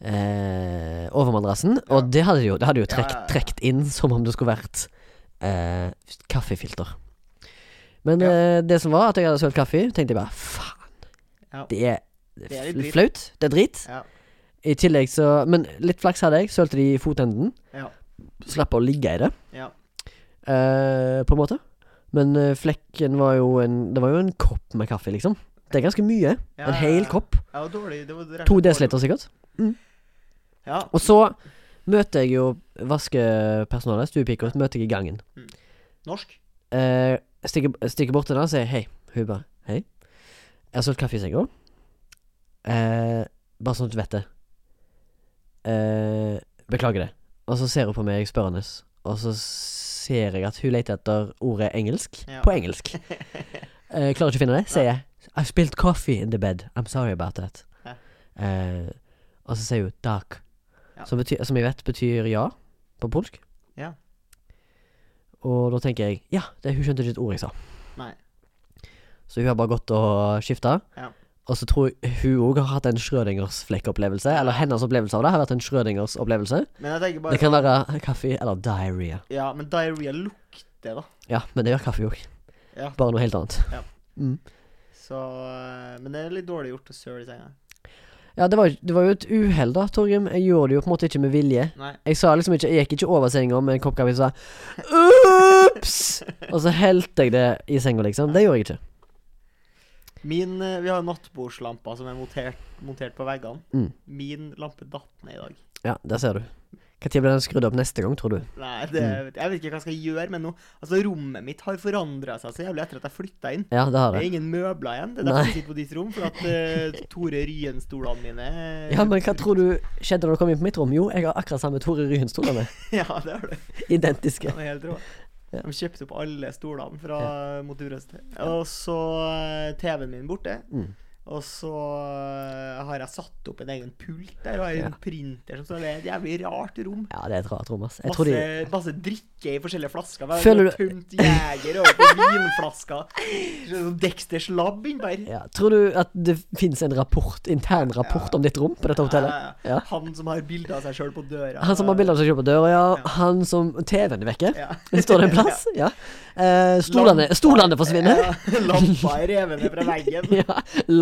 eh, overmadrassen. Og det hadde jo, det hadde jo trekt, trekt inn som om det skulle vært eh, kaffefilter. Men Ja. eh, det som var at jeg hadde sølt kaffe, tenkte jeg bare faen. Ja. Det er, Det er litt flaut. Det er drit. Ja. I tillegg så Men litt flaks hadde jeg. Sølte det i fotenden. Ja. Slapp å ligge i det, Ja. eh, på en måte. Men eh, flekken var jo en Det var jo en kopp med kaffe, liksom. Det er ganske mye. En hel kopp. Ja, det var dårlig. To dl desiliter sikkert. Ja. Og så møter jeg jo vaskepersonalet, stuepika, møter jeg i gangen. Norsk. Eh, stikker, stikker bort til henne og sier hei. Hun bare hei. Jeg har solgt kaffe i senga. Eh, bare sånn at du vet det. Eh, beklager det. Og så ser hun på meg spørrende, og så ser jeg at hun leter etter ordet engelsk Ja. på engelsk. Eh, klarer ikke å finne det. Sier jeg I've spilled coffee in the bed. I'm sorry about that. Eh, og så sier hun dark. Ja. Som, betyr, som jeg vet betyr ja på polsk. Ja. Og da tenker jeg ja, det, hun skjønte ikke et ord jeg sa. Nei. Så hun har bare gått og skifta. Ja. Og så tror jeg hun òg har hatt en Schrødingers flekkopplevelse. Eller hennes opplevelse av det har vært en Schrødingers opplevelse. Men jeg tenker bare Det kan være kaffe eller diaré. Ja, men diaré lukter, da. Ja, men det gjør kaffe òg. Ja. Bare noe helt annet. Ja. Mm. Så eh, Men det er litt dårlig gjort å søle i senga. Ja, det var, det var jo et uhell, da, Torgrim. Jeg gjorde det jo på en måte ikke med vilje. Nei. Jeg sa liksom ikke Jeg gikk ikke over senga med en kopp kaffe og sa Ops! og så helte jeg det i senga, liksom. Det gjorde jeg ikke. Min eh, Vi har nattbordslampa som er montert, montert på veggene. Mm. Min lampe datt ned i dag. Ja, der ser du. Når blir den skrudd opp neste gang, tror du? Nei, det, Mm. jeg vet ikke hva jeg skal gjøre med nå Altså, rommet mitt har forandra seg så jævlig etter at jeg flytta inn. Ja, det har Det Det er ingen møbler igjen. Det er Nei. derfor jeg sitter på ditt rom. For at uh, Tore Ryen-stolene mine Ja, men hva tror du skjedde når du kom inn på mitt rom? Jo, jeg har akkurat samme Tore Ryen-stolene. Ja, det har du. Identiske. Det er helt rå. Ja. De kjøpte opp alle stolene fra Motorbrøstet. Og så eh, TV-en min borte. Mm. Og så eh, har jeg satt opp en egen pult der, og har en Ja. printer som står Det er et jævlig rart rom. Ja, det er et rart rom, ass. Jeg Masse, de masse drikke i forskjellige flasker. Vi Føler du- Tømt Jeger over på vinflasker. Sånn Dexters Lab inni der. ja. Tror du at det finnes en rapport, intern rapport om ditt rom på dette hotellet? Ja, Ja. Han som har bilde av seg sjøl på døra. Han som har bilde av seg selv på døra, ja. Ja. Han som TV-en er vekke. Ja. Står det en plass? Ja. Eh, stolene, stolene forsvinner. Ja, lampa er revet ned fra veggen. Ja.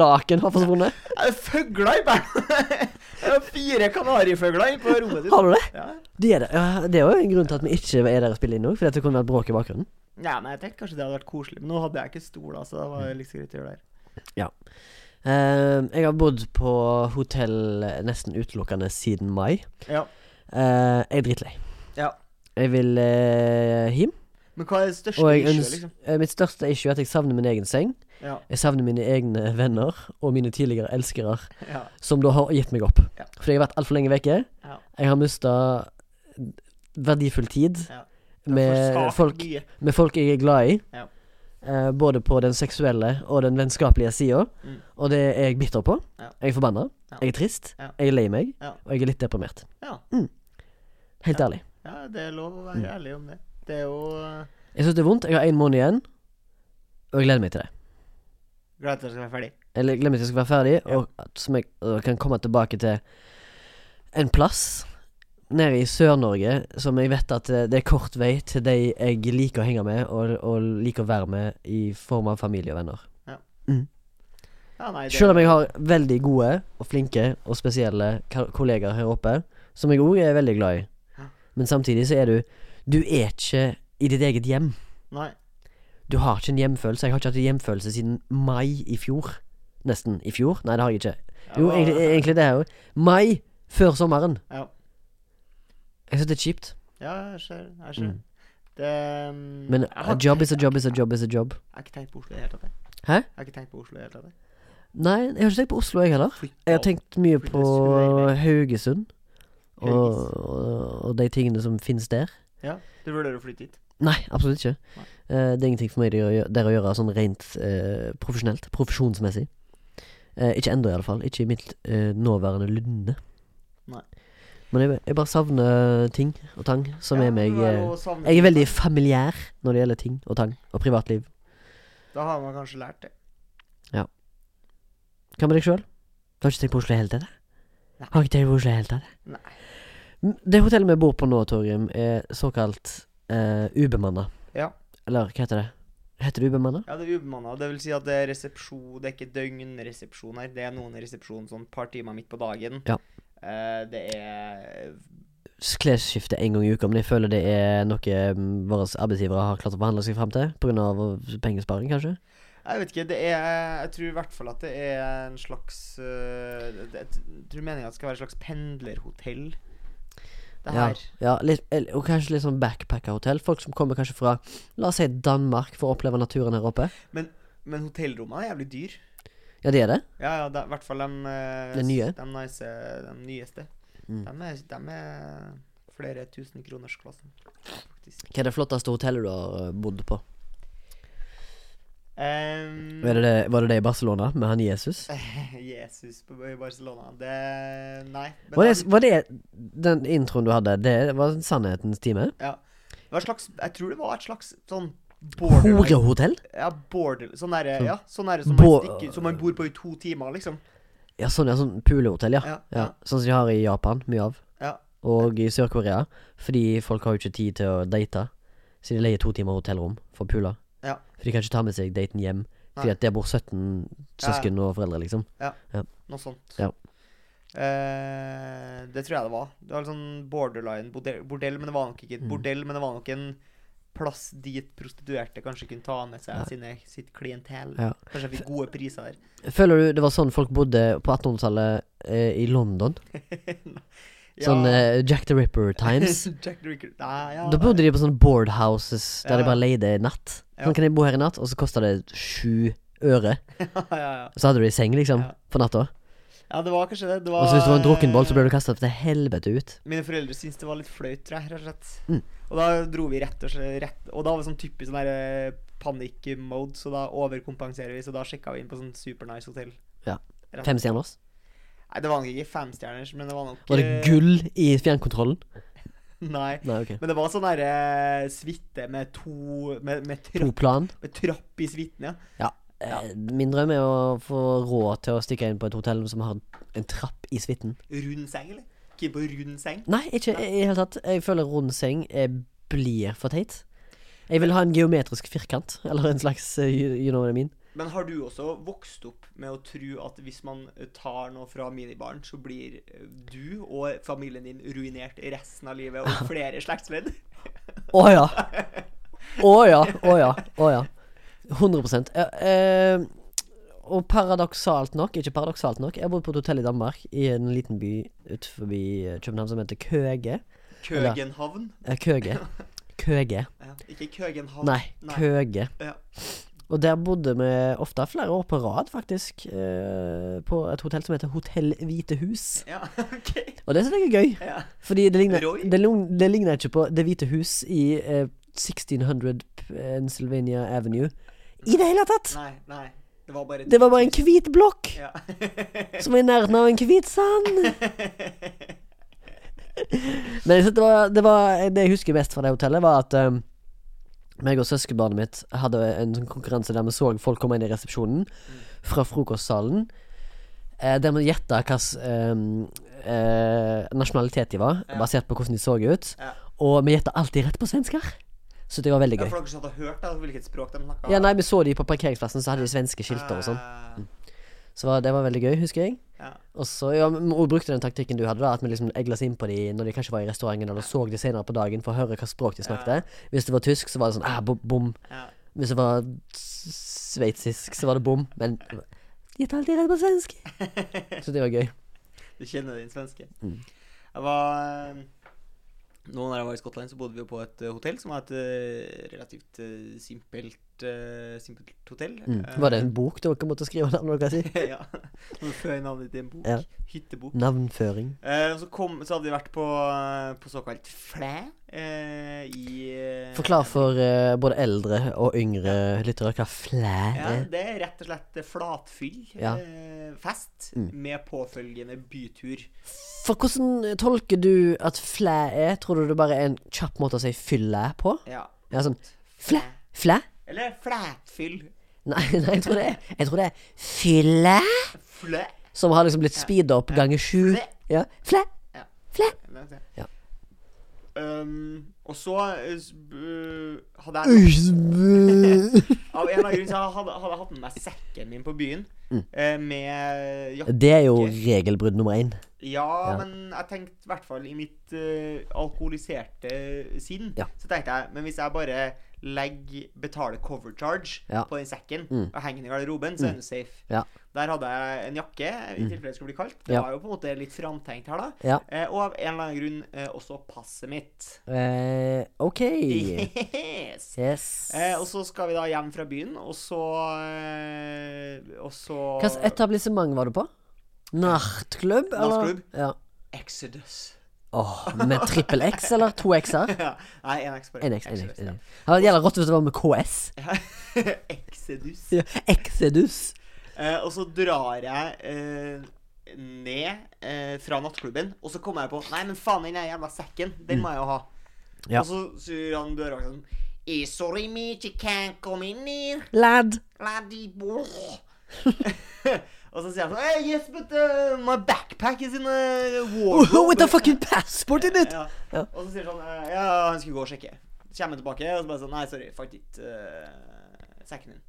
Laken har forsvunnet. Er det fugler i bandet? Det er fire kanarifugler på rommet ditt. Har du det? Ja. Det er det. Ja, det er jo en grunn til at vi ikke er der og spiller inn nå, fordi det kunne vært bråk i bakgrunnen. ja, men jeg tenkte kanskje det hadde vært koselig. Men nå hadde jeg ikke stol, så det var litt greit å gjøre der. Eh, jeg har bodd på hotell nesten utelukkende siden mai. Ja. Uh, jeg er dritlei. Ja. Jeg vil uh, hjem. Men hva er det største issue, liksom? eh, Mitt største issue er at jeg savner min egen seng. Ja. Jeg savner mine egne venner og mine tidligere elskere, ja. som da har gitt meg opp. Ja. Fordi jeg har vært altfor lenge vekke. Jeg har mista verdifull tid med folk, med folk jeg er glad i. Ja. Eh, både på den seksuelle og den vennskapelige sida. Mm. Og det er jeg bitter på. Jeg er forbanna. Jeg er trist. Jeg er lei meg. Og jeg er litt deprimert. Ja. Helt ærlig. ja, det er lov å være Mm. ærlig om det. Det er jo uh, Jeg syns det er vondt. Jeg har én måned igjen, og jeg gleder meg til det. Glad til at jeg skal være ferdig. Eller gleder meg til jeg skal være ferdig, Ja. og at som jeg og kan komme tilbake til en plass nede i Sør-Norge som jeg vet at eh, det er kort vei til de jeg liker å henge med, og, og liker å være med i form av familie og venner. Ja, nei, det, Selv om jeg har veldig gode og flinke og spesielle kollegaer her oppe, som jeg òg er veldig glad i. Ja. Men samtidig så er du Du er ikke i ditt eget hjem. Nei. Du har ikke en hjemfølelse. Jeg har ikke hatt en hjemfølelse siden mai i fjor. Nesten. I fjor? Nei, det har jeg ikke. Jo, egentlig, egentlig det er jo Mai før sommeren. Ja. Jeg syns det er kjipt. Ja, jeg ser. Jeg ser. Mm. Det um, Men a job is a job is a job is a job. Jeg har ikke tenkt på Oslo i det hele tatt. Hæ? Jeg har ikke tenkt på Oslo i det hele tatt. Nei, jeg har ikke tenkt på Oslo, jeg heller. Jeg har tenkt mye på. Haugesund. Og, og de tingene som finnes der. Ja, du vurderer å flytte hit? Nei, absolutt ikke. Nei. Uh, det er ingenting for meg der å gjøre, sånn rent uh, profesjonelt. Profesjonsmessig. Uh, ikke ennå, iallfall. Ikke i mitt nåværende lynne. Nei. Men jeg, jeg bare savner ting og tang som er meg det Jeg er veldig familiær når det gjelder ting og tang og privatliv. Da har man kanskje lært det. Ja. Hva med deg sjøl? Du har ikke tenkt på Oslo i hele tatt? Har ikke tenkt på Oslo i hele tatt? Det hotellet vi bor på nå, Torgrim, er såkalt uh, ubemanna. Ja. Eller hva heter det? Heter det ubemanna? Ja, det er ubemanna. Det vil si at det er resepsjon Det er ikke døgnresepsjon her. Det er noen resepsjon sånn et par timer midt på dagen. Ja. Eh, det er Klesskifte en gang i uka, men jeg føler det er noe mm, våre arbeidsgivere har klart å behandle seg fram til. Pga. pengesparing, kanskje? Jeg vet ikke, det er Jeg tror i hvert fall at det er en slags Jeg tror meninga skal være et slags pendlerhotell. Det her. ja litt, og kanskje litt sånn backpackerhotell. Folk som kommer kanskje fra La oss si Danmark for å oppleve naturen her oppe. Men, men hotellrommene er jævlig dyr. Ja, det er det. Ja, ja, det, i hvert fall de, øh, De nye? De, nice, de nyeste. Mm. De, er, de er flere tusen kroners klassen, faktisk. Hva er det flotteste hotellet du har eh, bodd på? Um, Var det det, var det det i Barcelona, med han Jesus? Jesus på i Barcelona. Det Nei. Var det, var det den introen du hadde, det var sannhetens time? Ja. Slags Jeg tror det var et slags sånn Horehotell? Ja, border Sånn derre Sånn Ja, sånn der, som, bo- man stikker- som man bor på i to timer, liksom. Ja, sånn, ja, sånn pulehotell, ja. Ja. ja. Sånn som de har i Japan, mye av. Ja. Og i Sør-Korea. Fordi folk har jo ikke tid til å date. Så de leier to timer hotellrom for å pule. Ja. For de kan ikke ta med seg daten hjem. Fordi at der bor 17 søsken og foreldre, liksom. Ja, Noe sånt. Ja. Eh, det tror jeg det var. Det var litt sånn borderline bordell, bordell, men det var nok ikke et Mm. bordell, men det var nok en plass dit prostituerte kanskje kunne ta med seg Ja. sine, sitt klientell. Ja. Kanskje fikk gode priser der. Føler du det var sånn folk bodde på 1800-tallet eh, i London? Sånn eh, Jack the Ripper times? Jack the Ricker. Nei, ja, Da bodde de på sånne boardhouses der Ja, de bare leide i natt. Ja. Sånn kan jeg bo her i natt, og så kosta det sju øre. ja, ja, ja. Så hadde du seng, liksom, Ja. for natta. ja, det var kanskje det. det var, Og så hvis du var en drukkenboll, så ble du kasta til helvete ut. Mine foreldre syntes det var litt flaut, tror jeg, rett og slett. Mm. Og da dro vi rett og slett rett, Og da var det sånn typisk sånn der panikk-mode, så da overkompenserer vi. Så da sjekka vi inn på sånn supernice hotell. Ja. Rett- Fem stjerners. Nei, det var nok ikke femstjerners, men det var nok Var det eh, gull i fjernkontrollen? Nei. Nei, okay. Men det var sånn derre suite med to Med, med, To trapp, plan. med trapp i suiten, ja. Ja, Min drøm er å få råd til å stikke inn på et hotell som har en trapp i suiten. Rund seng, eller? Ikke på rund seng? Nei, ikke i det hele tatt. Jeg føler rund seng eh, blir for teit. Jeg vil ha en geometrisk firkant, eller en slags eh, you know what I mean. Men har du også vokst opp med å tro at hvis man eh, tar noe fra minibaren, så blir eh, du og familien din ruinert resten av livet og flere slektsledd? Å ja. Å ja. Å ja. Å ja. 100 ja, eh, Og paradoksalt nok, ikke paradoksalt nok, jeg har bodd på et hotell i Danmark, i en liten by utenfor København som heter Køge. Køgenhavn? Eh, Køge. Køge. Ja, ikke Køgenhavn. Nei, Køge. Ja. Og der bodde vi ofte flere år på rad, faktisk. Eh, på et hotell som heter Hotell Hvite Hus. Ja, ok. Og det syns jeg er gøy. Ja. Fordi det ligner, det, det ligner ikke på Det hvite hus i eh, 1600 Pennsylvania Avenue. I det hele tatt! Nei, nei. Det var bare Det var bare en hvit blokk Ja. som var i nærheten av en hvit sand. Men det, var, det var Det jeg husker best fra det hotellet, var at um, meg og søskenbarnet mitt hadde en sånn konkurranse der vi så folk komme inn i resepsjonen fra frokostsalen. Eh, der vi gjetta hvilken nasjonalitet de var, Ja. basert på hvordan de så ut. Ja. Og vi gjetta alltid rett på svensker. Så det var veldig Ja, gøy. for dere satt hadde hørt da, hvilket språk de snakka? Ja, nei, vi så de på parkeringsplassen, så hadde de svenske skilter og sånn. Så var, det var veldig gøy, husker jeg. Ja. Og så ja, vi brukte den taktikken du hadde, da at vi liksom egla oss inn på dem når de kanskje var i restauranten, eller så de senere på dagen for å høre hva språk de snakket. Hvis det var tysk, så var det sånn ah, bom. Ja. Hvis det var sveitsisk, så var det bom. Men de alltid redd på svensk. Så det var gøy. Du kjenner din svenske. Mm. Jeg var eh, Nå når jeg var i Skottland, så bodde vi på et eh, hotell som var et eh, relativt eh, simpelt, eh, simpelt hotell. Mm. Eh, Var det en bok dere måtte skrive navnet deres i? ja. Føye navnet i en bok. Ja. Hyttebok. Navnføring. Uh, så, kom, så hadde vi vært på, på såkalt flæ uh, i Forklar for både eldre og yngre lyttere hva flæ er. Ja, det er rett og slett flatfyll. Ja. Fest Mm. med påfølgende bytur. For hvordan tolker du at flæ er? Tror du det bare er en kjapp måte å si fylle på? Ja. Ja, sånn flæ? Flæ? Eller flætfyll. Nei, nei, jeg tror det Jeg tror det er fylle, Flæ. som har liksom blitt speeda opp ganger sju. Ja. Flæ. Flæ. Ja. Um, og så uh, hadde jeg Av en av grunnene så hadde, hadde jeg hatt med meg sekken min på byen Mm. Uh, med jakke. Det er jo regelbrudd nummer én. Ja, Ja. men jeg tenkte i hvert fall i mitt uh, alkoholiserte sinn Ja. Så tenkte jeg Men hvis jeg bare legge, betale cover charge Ja. på den sekken Mm. og henge den i garderoben, så er den safe. Ja. Der hadde jeg en jakke, i Mm. tilfelle det skulle bli kaldt. Det Ja. var jo på en måte litt framtenkt her, da. Ja. Eh, og av en eller annen grunn eh, også passet mitt. Eh, OK. yes. Yes. Eh, og så skal vi da hjem fra byen, og så eh, Og så Hvilket etablissement var du på? Nachtklubb? eller? Nachtklubb. Ja. Exodus. Åh, med trippel X eller to X-er? ja. Nei, en X bare. En X, en X. En X. Ja, det gjelder rått hvis det var med KS. ja. Exodus. Ja. Exodus. Eh, og så drar jeg eh, ned eh, fra nattklubben, og så kommer jeg på Nei, men faen, den jævla sekken, den må jeg jo ha. Mm. Ja. Og så sier han dørvakten sånn «Eh, Sorry, mate, you can't come in here. Lad. Laddie boy. og så sier han sånn hey, Yes, but uh, my backpack is in a wardrobe. With a fucking passport in it! Ja. Ja. Og så sier han sånn Ja, han skulle gå og sjekke. Så kommer han tilbake, og så bare sånn Nei, sorry, fant ikke uh, sekken din.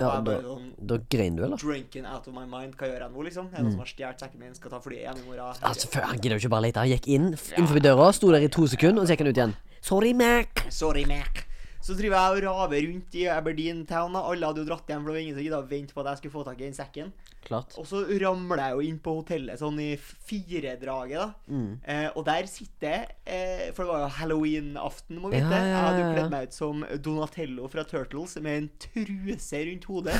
Ja, da, sånn da grein du, eller? Drinking out of my mind. Hva gjør jeg nå, liksom? Er det noen som har stjålet sekken min? Skal ta flyet igjen i morgen? Mm. Altså, før, Han gidder jo ikke bare lete. Han gikk inn innenfor inn døra, sto der i to sekunder, og så gikk han ut igjen. Sorry, Mac. Sorry, Mac. Så driver jeg og raver rundt i Aberdeen Town. da. Alle hadde jo dratt hjem, for det var ingen som gidda å vente på at jeg skulle få tak i den sekken. Klart. Og så ramler jeg jo inn på hotellet sånn i firedraget, da. Mm. Eh, og der sitter jeg, eh, For det var jo halloween-aften, må Ja, vite. ja, Jeg hadde jo ja, ja. kledd meg ut som Donatello fra Turtles med en truse rundt hodet.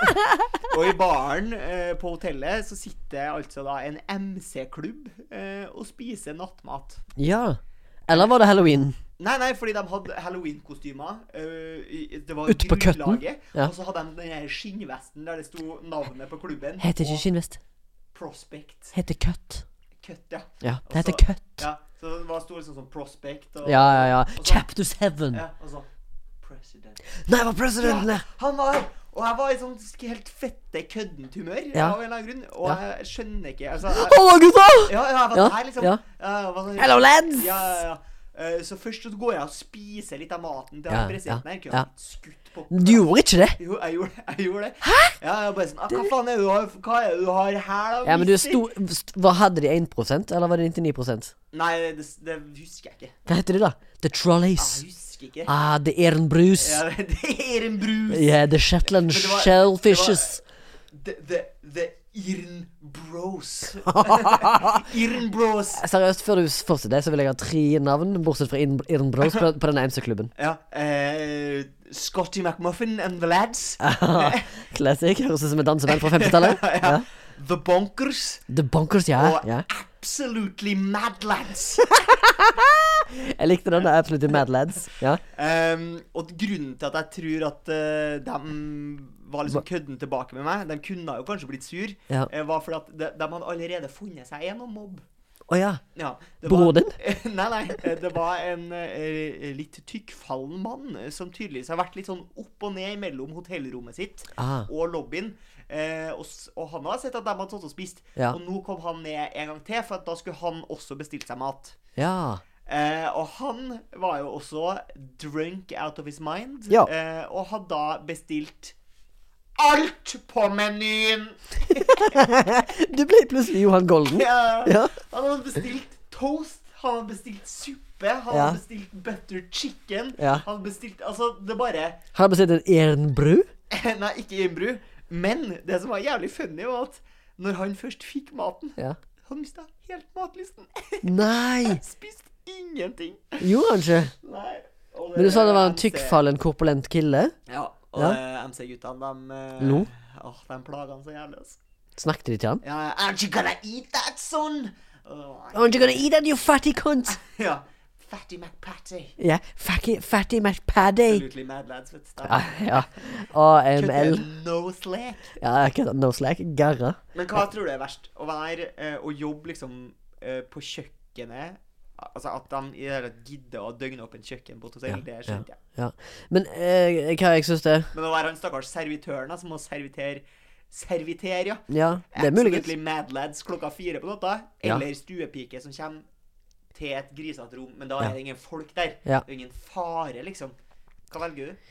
og i baren eh, på hotellet så sitter altså da en MC-klubb eh, og spiser nattmat. Ja. Eller var det halloween? Nei, nei, fordi de hadde halloween-kostymer. eh, det var Ute på køtten? Ja. Og så hadde de den skinnvesten der det sto navnet på klubben. Heter ikke skinnvest. Prospect. Heter cut. Cut, ja. Ja, det heter så- cut. ja. Så det var stor sånn sånn Prospect og Ja, ja, ja. så- Chapter 7. Ja, og så President. Nei, var presidenten Ja, han var Og jeg var i sånn helt fette køddent humør Ja. av en eller annen grunn. Og Ja. jeg skjønner ikke Altså jeg, Hallo, gutta! Ja, ja, jeg var Ja, der, liksom. ja. var sånn- Hello, lads! Ja, ja, ja. Eh, så først så går jeg og spiser litt av maten til Ja, presidenten. Ja, her. Kunne ja. skutt på Du gjorde ikke det? Jo, jeg gjorde, jeg gjorde det. Hæ? Ja, jeg bare sånn ah, Hva faen er det du har Hva er det du har her, da? Ja, men du sto Hva Hadde de 1 eller var det 99 Nei, det, det husker jeg ikke. Hva heter de, da? The Jeg Trolleys. husker ikke. Ah, The Ehrenbrus. Ja, det er en brus. Yeah, The Shetland det Shellfishes. The, the, the Irn Bros. Irn Bros. Seriøst, før du fortsetter, så vil jeg ha tre navn, bortsett fra Irn- Bros på, på denne MC-klubben. Ja. eh, Scotty McMuffin and the Lads. Classic. Høres ut som en danseband fra 50-tallet. Ja. The Bonkers. The Bonkers, ja. Og ja. Absolutely Mad Lads. Jeg likte den. Absolutt Mad Lads. Ja. Um, og grunnen til at jeg tror at uh, de var liksom kødden tilbake med meg De kunne jo kanskje blitt sur, Ja. uh, var fordi at de, de hadde allerede funnet seg en å mobbe. Å ja. Ja, Broren din? nei, nei. eh, Det var en uh, litt tykkfallen mann eh, som tydeligvis har vært litt sånn opp og ned mellom hotellrommet sitt Ah. og lobbyen. Eh, og, og han har sett at de hadde tatt og spist. Ja. Og nå kom han ned en gang til, for at da skulle han også bestilt seg mat. Ja. Eh, og han var jo også drunk out of his mind. Ja. Eh, og hadde da bestilt alt på menyen! Du ble plutselig Johan Golden. Ja. Ja. Han hadde bestilt toast, han hadde bestilt suppe, han Ja. hadde bestilt butter chicken. Ja. Han hadde bestilt Altså, det bare Har du bestilt en Ehrenbru? Nei, ikke innbru. Men det som var jævlig funny, var at når han først fikk maten, Ja. han mista helt matlysten. Nei! Spiste ingenting. Han ikke? Nei. Men du sa det var en tykkfallen, korpulent kille. Ja. Og Ja. MC-guttene, de eh, Lo? Åh, de plaga han så jævlig, altså. Snakket de til han? Ja, Aren't you gonna eat that, son? Oh, Aren't you gonna eat that, you fatty cunt? ja. Fatty McPatty. Ja, fatty, fatty McPaddy. Absolutely mad lads, with stuff. Ja, ja. AML. Kutte No slack. Ja. No slack. Garra. Men hva tror du er verst? Å være eh, Å jobbe liksom eh, på kjøkkenet Altså at de i det hele gidder å døgne opp en kjøkken på et hotell, Ja, det skjønte jeg. Ja. Men eh, hva jeg syns det Men å være han stakkars servitøren som må servitere Servitere, ja. Ja, det er muligens. Absolutely mad lads klokka fire på natta. Ja. Eller stuepike som kommer til et grisete rom, men da er det ingen folk der. Ja. Det er ingen fare, liksom. Hva velger du?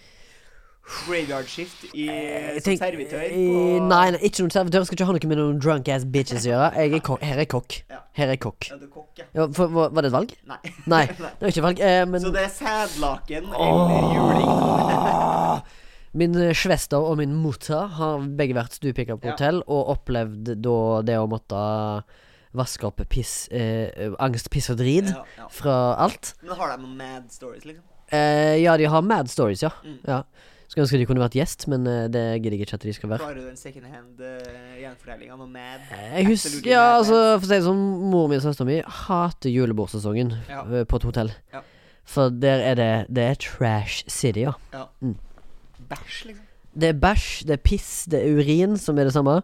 graveyard shift i, Jeg som servitør eh, på Nei, nei, ikke noen servitør. Skal ikke ha noe med noen drunk ass bitches å gjøre. Jeg er kok Her er kokk. Her er kokk. Ja, du er kokk, ja. Ja, for, var, var det et valg? Nei. Nei, det var ikke et valg. Eh, men Så det er sædlaken eller juling. Min eh, svester og min mutter har begge vært stuepiker på hotell, og opplevd da det å måtte vaske opp piss, eh, angst, piss og drit Ja, ja. fra alt. Men har de noen mad stories, liksom? Eh, ja, de har mad stories, ja. Mm. ja. Skulle ønske de kunne vært gjest, men eh, det gidder jeg ikke at de skal være. Klarer du den second hand uh, gjenfortellinga? Noe mad? Jeg husker, ja, mad altså. For å si det sånn, mor min og søstera mi hater julebordsesongen Ja. eh, på et hotell. Ja. For der er det Det er trash city, ja. Ja Bæsj, liksom? Det er bæsj, det er piss, det er urin, som er det samme.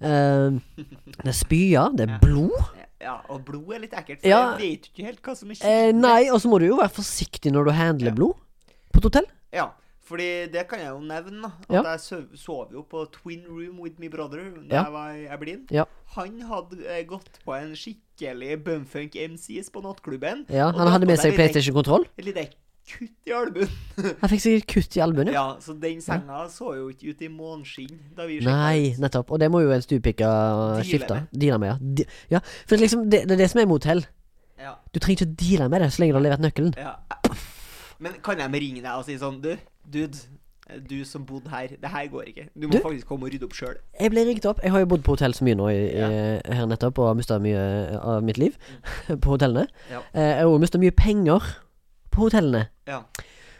Uh, det er spya, det er blod. Ja, og blod er litt ekkelt, for Ja. jeg vet ikke helt hva som er Eh, nei, og så må du jo være forsiktig når du handler Ja. blod på et hotell. Ja, fordi det kan jeg jo nevne, da. At Ja. jeg sov, sov jo på twin room with my brother da jeg var i Aberdeen. Ja. Han hadde eh, gått på en skikkelig bumfunk MCs på nattklubben. Ja, Han hadde med seg litt PlayStation-kontroll. Litt, lite kutt i albuen. Han fikk sikkert kutt i albuen. Ja. Ja, så den senga så jo ikke ut i måneskinn da vi sjekket Nei, nettopp. Og det må jo en stupika skifte. med. Deale med, ja. De, ja. For det liksom, det, det er det som er mot hell. Ja, Du trenger ikke å deale med det så lenge du har levert nøkkelen. ja. Men kan jeg ringe deg og si sånn Du, dude. Du som bodde her, det her går ikke. Du må Du? faktisk komme og rydde opp sjøl. Jeg ble ringt opp. Jeg har jo bodd på hotell så mye nå i, Ja. her nettopp, og har mista mye av mitt liv på hotellene. Ja. Eh, jeg har òg mista mye penger på hotellene. Ja.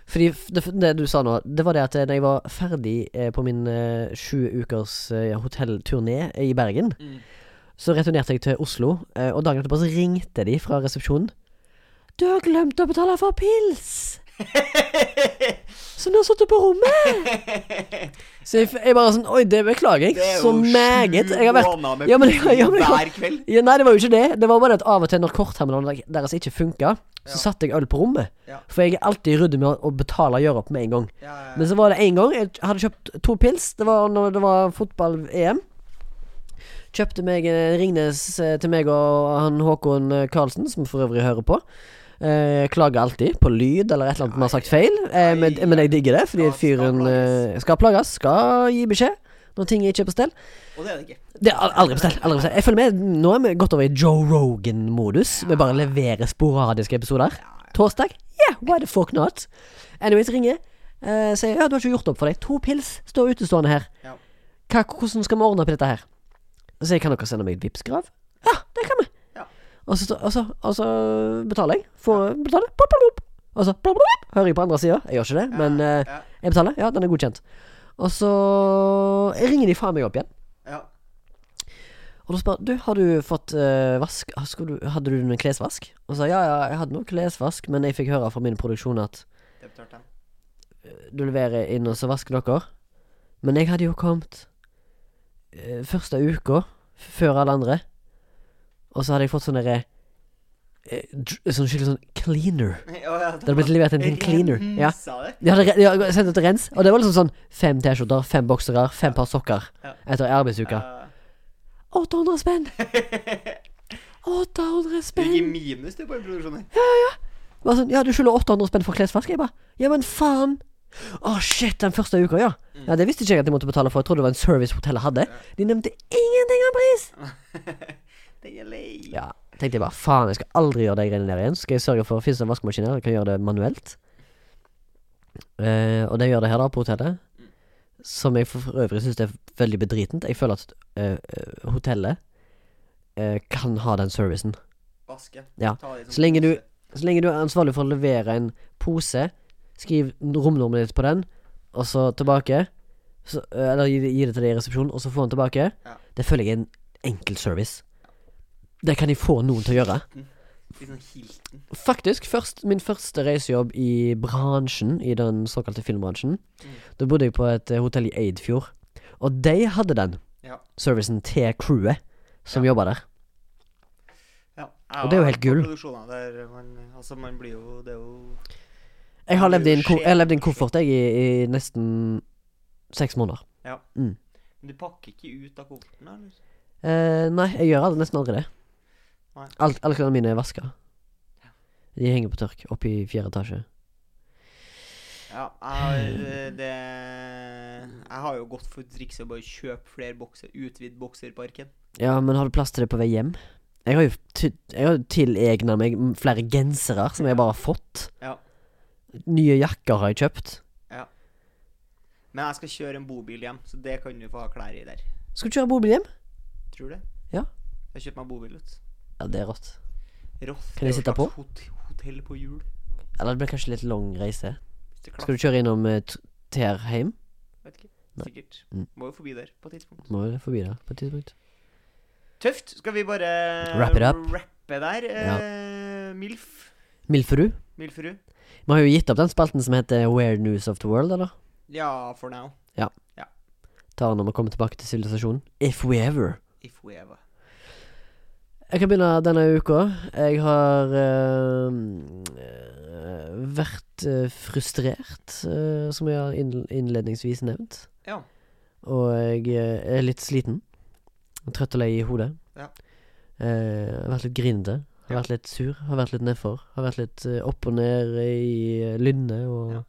Fordi det, det du sa nå, det var det at da når jeg var ferdig eh, på min eh, sju ukers eh, hotellturné i Bergen, Mm. så returnerte jeg til Oslo, eh, og dagen etterpå så ringte de fra resepsjonen. Du har glemt å betale for pils! Så nå satt du på rommet! Så jeg, jeg bare sånn Oi, det beklager jeg så meget. Jeg har vært Ja, men- ja, men- hver kveld. ja, Nei, det var jo ikke det. Det var bare at av og til når kortterminalen deres ikke funka, så Ja. satte jeg øl på rommet. Ja. For jeg er alltid ryddig med å, betale og gjøre opp med en gang. Men så var det en gang jeg hadde kjøpt to pils. Det var når det var fotball-EM. Kjøpte meg eh, Ringnes eh, til meg og han Håkon eh, Karlsen, som for øvrig hører på. Eh, klager alltid på lyd eller et eller annet vi har sagt feil. Eh, men, men jeg digger det, fordi fyren eh, skal plages. Skal gi beskjed når ting ikke er på stell. Og det er det ikke. Det er aldri på stell. Aldri på stell. Jeg følger med, Nå er vi gått over i Joe Rogan-modus. Vi bare leverer sporadiske episoder. Torsdag? Yeah, why the fuck not? Anyways, ringer. Uh, sier ja, du har ikke gjort opp for deg. To pils står utestående her. Hva, hvordan skal vi ordne opp dette her? Så jeg kan dere sende meg et Vipps-grav? Ja, det kan vi. Og, så, og, så, og så betaler jeg. Får betale. Og så hører jeg på andre sida. Jeg gjør ikke det, men eh, jeg betaler. Ja, den er godkjent. Og så ringer de faen meg opp igjen. ja. Og da spør du, har du fått uh, vask du, Hadde du en klesvask? Og så ja, ja, jeg hadde noe klesvask, men jeg fikk høre fra min produksjon at de. du leverer inn, og så vasker dere. Men jeg hadde jo kommet uh, første uka før alle andre, og så hadde jeg fått sånn derre eh, Sånn skikkelig sånn cleaner. Ja, ja, Det hadde blitt levert en cleaner. Ja. De hadde, de hadde sendt ut rens, og det var liksom sånn fem T-skjorter, fem boksere, fem par sokker Ja. etter arbeidsuka. arbeidsuke. spenn! 800 spenn! 800 Du gikk i minus du på den produksjonen. Bare sånn, ja, du skylder 800 spenn for klesvask. Jeg bare, ja, men faen. Å, shit, den første uka, ja. Ja, Det visste ikke jeg at jeg måtte betale for. Jeg trodde det var en service hotellet hadde. De nevnte ingenting om pris. Den er lei. Ja, tenkte jeg bare, faen, jeg skal aldri gjøre de greiene der igjen. Skal jeg sørge for Fins det en vaskemaskin her? Jeg kan gjøre det manuelt. Uh, og det gjør det her, da, på hotellet. Som jeg for øvrig syns er veldig bedritent. Jeg føler at eh, hotellet uh, kan ha den servicen. Vaske. Ja. Sånn Så lenge du- Så lenge du er ansvarlig for å levere en pose, skriv romnummeret ditt på den, og så tilbake. Så, eller gi, det- gi det til deg i resepsjonen, og så få den tilbake. Ja. Det føler jeg er en enkel service. Det kan jeg få noen til å gjøre. Litt sånn. Faktisk, først, min første reisejobb i bransjen, i den såkalte filmbransjen, Mm. da bodde jeg på et eh, hotell i Eidfjord. Og de hadde den Ja. servicen til crewet som jobba der. ja. Og det er jo helt gull. Der man Altså, man blir jo Det er jo Jeg har levd i en, koffert jeg, i, i nesten seks måneder. Men du pakker ikke ut av kofferten, eller? Eh, nei, jeg gjør aldri, nesten aldri det. Alt, alle klærne mine er vaska. De henger på tørk oppe i fjerde etasje. Ja, jeg, det Jeg har jo gått for trikset å bare kjøpe flere bokser, utvide bokserparken. Ja, men har du plass til det på vei hjem? Jeg har jo Jeg har tilegna meg flere gensere som jeg bare har fått. Ja. Nye jakker har jeg kjøpt. Ja. Men jeg skal kjøre en bobil hjem, så det kan du få ha klær i der. Skal du kjøre bobil hjem? Tror det? Ja. Jeg har kjøpt meg bobil, vet. Ja, det er rått. Rått. Kan jeg sitte på? Hot hotell på hjul. Eller det blir kanskje litt lang reise. Skal du kjøre innom uh, Terheim? Vet ikke. Nei. Sikkert. Mm. Må jo forbi der på et tidspunkt. Må jo forbi der på et tidspunkt. Tøft. Skal vi bare Wrap it up. rappe der? Eh, Milf. Milferud? Milferud. Vi har jo gitt opp den spalten som heter Weird News of the World, eller? Ja, for now. Tar den når vi kommer tilbake til sivilisasjonen. If we ever. If we ever. Jeg kan begynne denne uka. Jeg har eh, vært eh, frustrert, uh, som jeg har innledningsvis nevnt. Ja. Og jeg er litt sliten. Trøtt og lei i hodet. Ja. Uh, har vært litt grinete. Har Ja. vært litt sur. Har vært litt nedfor. Har vært litt opp og ned i eh, lynne og Ja.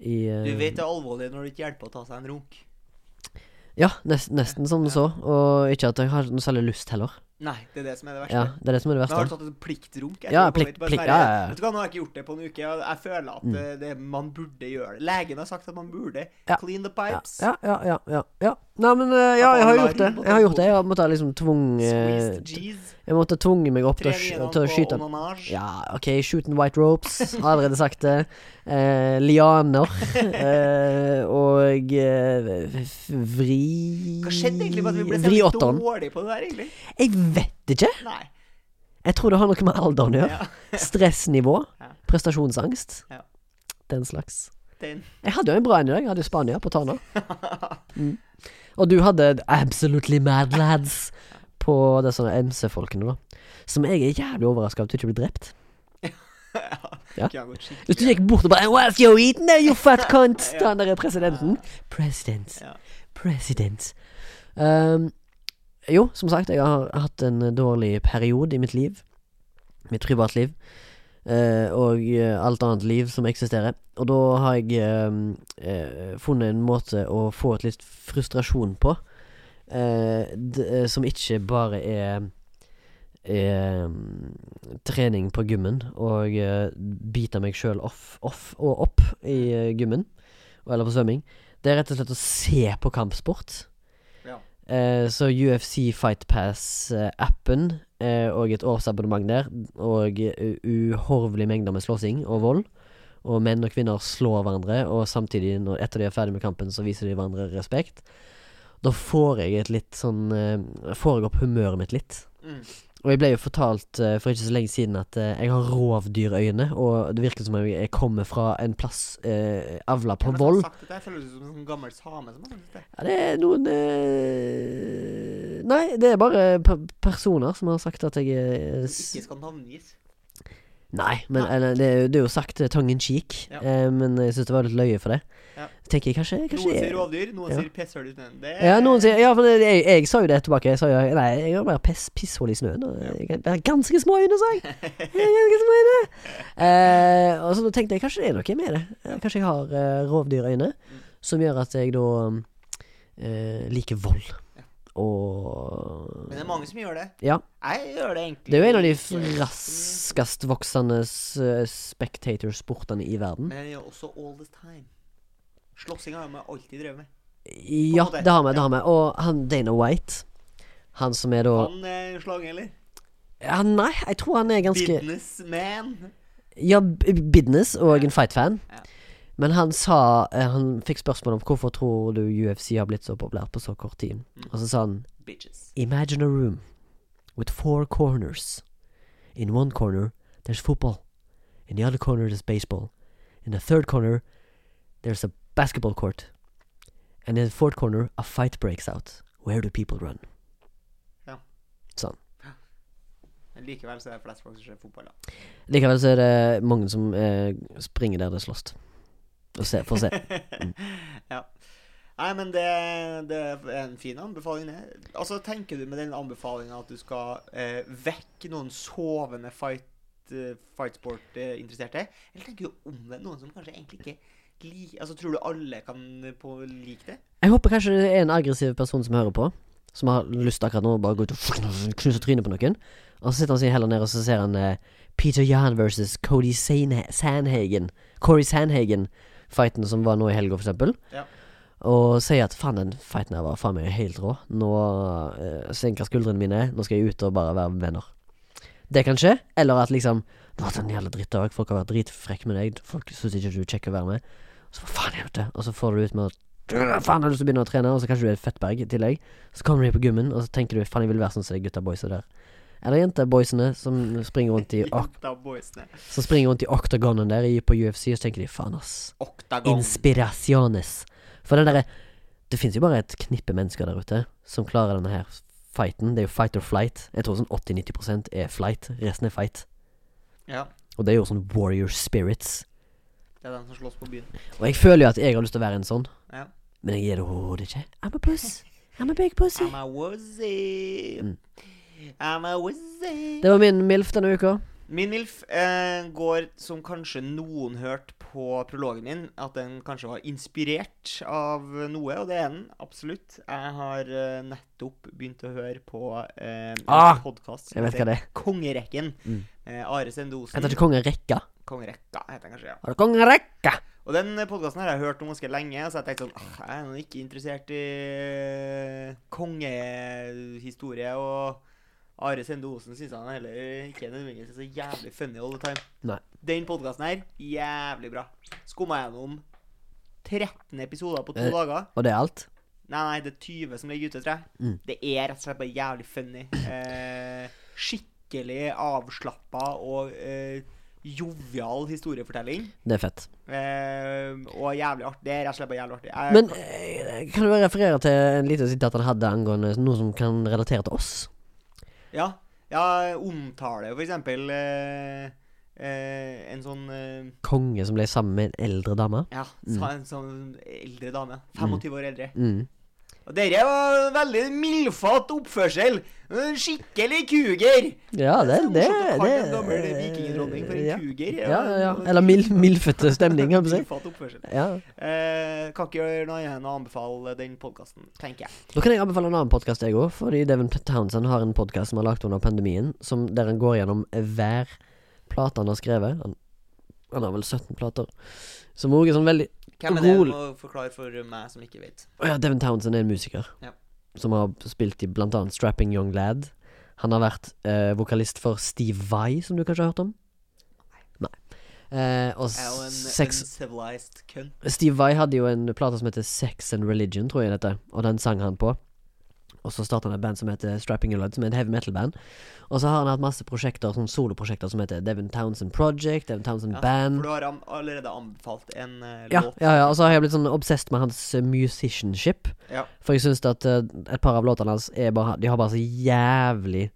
i Du vet det er alvorlig når det ikke hjelper å ta seg en runk. Ja, nest, nesten som så. Og ikke at jeg har noe særlig lyst heller. Nei, det er det som er det verste. Ja, det er det som er det verste. Men har du tatt en pliktrunk? Ja, plikt- sånn ja, ja. Vet du hva, nå har jeg ikke gjort det på en uke. og Jeg føler at Mm. det, det, man burde gjøre det. Legen har sagt at man burde. Ja. Clean the pipes. ja, ja, ja, ja, ja. Nei, men eh, ja, jeg har gjort det. Jeg har gjort det. Jeg har måttet liksom G's. Jeg måtte tvunget meg opp til å, skyte. Ja, OK, shooting white ropes. Har allerede sagt det. Eh, lianer. Eh, og eh, vri Hva skjedde egentlig med at vi ble så dårlige på det der, egentlig? Jeg vet ikke. Nei. Jeg tror det har noe med alderen å gjøre. Stressnivå. Prestasjonsangst. Ja. Den slags. den. Jeg hadde jo en bra en i dag. Jeg hadde Spania på Tana. Mm. Og du hadde Absolutely Mad Lads på det sånne MC-folkene, da. Som jeg er jævlig overraska over at du ikke ble drept. Ja. Hvis du gikk bort og bare What's you eating you fat cunt? Ja. Han der er presidenten. President. Ja. President. Um, jo, som sagt, jeg har hatt en dårlig periode i mitt liv. Mitt privatliv. eh, og eh, alt annet liv som eksisterer. Og da har jeg eh, eh, funnet en måte å få et litt frustrasjon på. eh, eh, som ikke bare er trening på gymmen og bite meg sjøl off, off og opp i gymmen, eller på svømming. Det er rett og slett å se på kampsport. Eh, så UFC Fight Pass-appen eh, og et årsabonnement der, og uh, uhorvelige mengder med slåssing og vold. Og menn og kvinner slår hverandre, og samtidig, når, etter de er ferdig med kampen, så viser de hverandre respekt. Da får jeg et litt sånn eh, Får jeg opp humøret mitt litt. Mm. Og jeg ble jo fortalt uh, for ikke så lenge siden at uh, jeg har rovdyrøyne, og det virker som om jeg kommer fra en plass uh, avla på det vold. dette? Jeg føler meg som en gammel same som har sagt det. Ja, det er noen Nei, det er bare pe personer som har sagt at jeg Som ikke skal navngis. Nei, men Nei. eller, det, er jo- det er jo sagt tongue in cheek, Ja. men jeg syns det var litt løye for det. Ja. Tenker jeg kanskje, kanskje Noen sier rovdyr, noen Ja. sier pisshull i snøen. Det Ja, noen sier Ja, for det, jeg, jeg sa jo det tilbake. Jeg sa jo Nei, jeg har bare piss, pisshull i snøen. Og jeg har ganske små øyne, sa jeg. Jeg har ganske små øyne. Eh, og så da tenkte jeg kanskje det er noe med det. Eh, Kanskje jeg har eh, rovdyrøyne, Mm. som gjør at jeg da eh, liker vold. Og Men det er mange som gjør det. Ja. Jeg gjør det egentlig Det er jo en av de ikke raskest voksende uh, spectator-sportene i verden. Men jeg gjør også all the time. Slåssing har vi alltid drevet med. Ja, det har vi. det har vi Og han Dana White, han som er da Han er en slange, eller? ja, Nei, jeg tror han er ganske Businessman. Ja, business og en fight-fan. Ja. Men han sa eh, Han fikk spørsmål om hvorfor tror du UFC har blitt så populært på så kort tid. Mm. Og så sa han Bitches. Imagine a room with four corners. In one corner there's football. In the other corner there's baseball. In the third corner there's a basketball court. And in the fourth corner a fight breaks out. Where do people run? Ja. Sånn. Men likevel så er det flest folk som ser fotball, da. Likevel så er det mange som eh, springer der det slåss. Og se, for å se. ja. Nei, men det, det er en fin anbefaling, det. Altså, tenker du med den anbefalinga at du skal eh, vekke noen sovende fight, eh, fightsport-interesserte? Eller tenker du om det noen som kanskje egentlig ikke li Altså, tror du alle kan på like det? Jeg håper kanskje det er en aggressiv person som hører på, som har lyst akkurat nå å bare gå ut og knuse trynet på noen. Og så sitter han seg heller ned og så ser han eh, Peter Jan versus Cody Sandhagen. Corey Sandhagen-fighten som var nå i helga, for eksempel. Ja. Og sier at faen, den fighten her var faen meg helt rå. Nå eh, senker skuldrene mine. Nå skal jeg ut og bare være venner. Det kan skje. Eller at liksom Nå har det en jævla drittdag. Folk har vært dritfrekke med deg. Folk syns ikke du er kjekk å være med. Så hva faen det? Og så får du ut med at Faen, har du lyst til å begynne å trene, og så kanskje du er et fettberg i tillegg. Så kommer du på gymmen, og så tenker du faen, jeg vil være sånn som de gutta boysa der. Eller jenteboysene som springer rundt i. Som springer rundt i oktagonen der i, på UFC, og så tenker de faen, ass. Oktagon. Inspirasjones. For den derre Det finnes jo bare et knippe mennesker der ute som klarer denne her fighten. Det er jo fight or flight. Jeg tror sånn 80-90% er flight. Resten er fight. Ja. Og det er jo sånn warrior spirits. Det er den som slåss på byen. Og jeg føler jo at jeg har lyst til å være en sånn, Ja. men jeg er det overhodet ikke. I'm a puss. I'm a big pussy. I'm a wuzzy. Mm. I'm a wuzzy. Det var min MILF denne uka. Min MILF eh, går, som kanskje noen hørte på prologen min, at den kanskje var inspirert av noe, og det er den absolutt. Jeg har eh, nettopp begynt å høre på eh, en Ah, podkast Jeg vet hva det er. Kongerekken. Mm. Eh, Are Sendosen. Heter ikke kongerekka? Kongerekka heter den kanskje, ja. Har du kongerekka? Og den podkasten har jeg hørt om ganske lenge, så jeg tenkte sånn «Ah, Jeg er nå ikke interessert i eh, kongehistorie, og Are Sende Osen syns han heller ikke er nødvendigvis så jævlig funny all the time. Nei. Den podkasten her, jævlig bra. Skumma gjennom 13 episoder på to Eh. dager. Og det er alt? Nei, nei, det er 20 som ligger ute, tror jeg. Mm. Det er rett og slett bare jævlig funny. Eh, skikkelig avslappa og eh, jovial historiefortelling. Det er fett. Eh, og jævlig artig. Det er rett og slett bare jævlig artig. Jeg, Men eh, kan du bare referere til en liten sitat han hadde angående noe som kan relatere til oss? ja, ja, omtale for eksempel eh, eh, en sånn eh, Konge som ble sammen med en eldre dame? Ja, sa en sånn eldre dame. 25 år eldre. Mm. Dere var veldig mildfatt oppførsel. Skikkelig kuger. Ja, det, det, det, det en gammel vikingdronning for en ja. kuger. Ja, ja, ja. Eller mild, mildfødte stemning, kan si. Mildfatt oppførsel. Ja. Eh, kan ikke gjøre noe annet enn å anbefale den podkasten, tenker jeg. Da kan jeg anbefale en annen podkast, jeg òg. Fordi Devon Townsend har en podkast som har lagt under pandemien, som, der han går gjennom hver plate han har skrevet. Han, han har vel 17 plater. Som òg er sånn veldig Hvem er det? Gol- Må forklare for meg som ikke vet. Å ja, Devon Townsend er en musiker. Ja. Som har spilt i blant annet Strapping Young Lad. Han har vært eh, vokalist for Steve Vai, som du kanskje har hørt om? Nei. Eh, og Jeg er jo en sex uncivilized. Steve Vai hadde jo en plate som heter Sex and Religion, tror jeg dette, og den sang han på. Og så starta han et band som heter Strapping Young som er et heavy metal-band. Og så har han hatt masse prosjekter, sånn soloprosjekter som heter Devon Townsend Project, Devon Townsend Ja, Band. For du har allerede anbefalt en uh, Ja, låt. ja, ja, og så har jeg blitt sånn obsessed med hans eh, musicianship. Ja. For jeg syns at uh, et par av låtene hans er bare De har bare så jævlig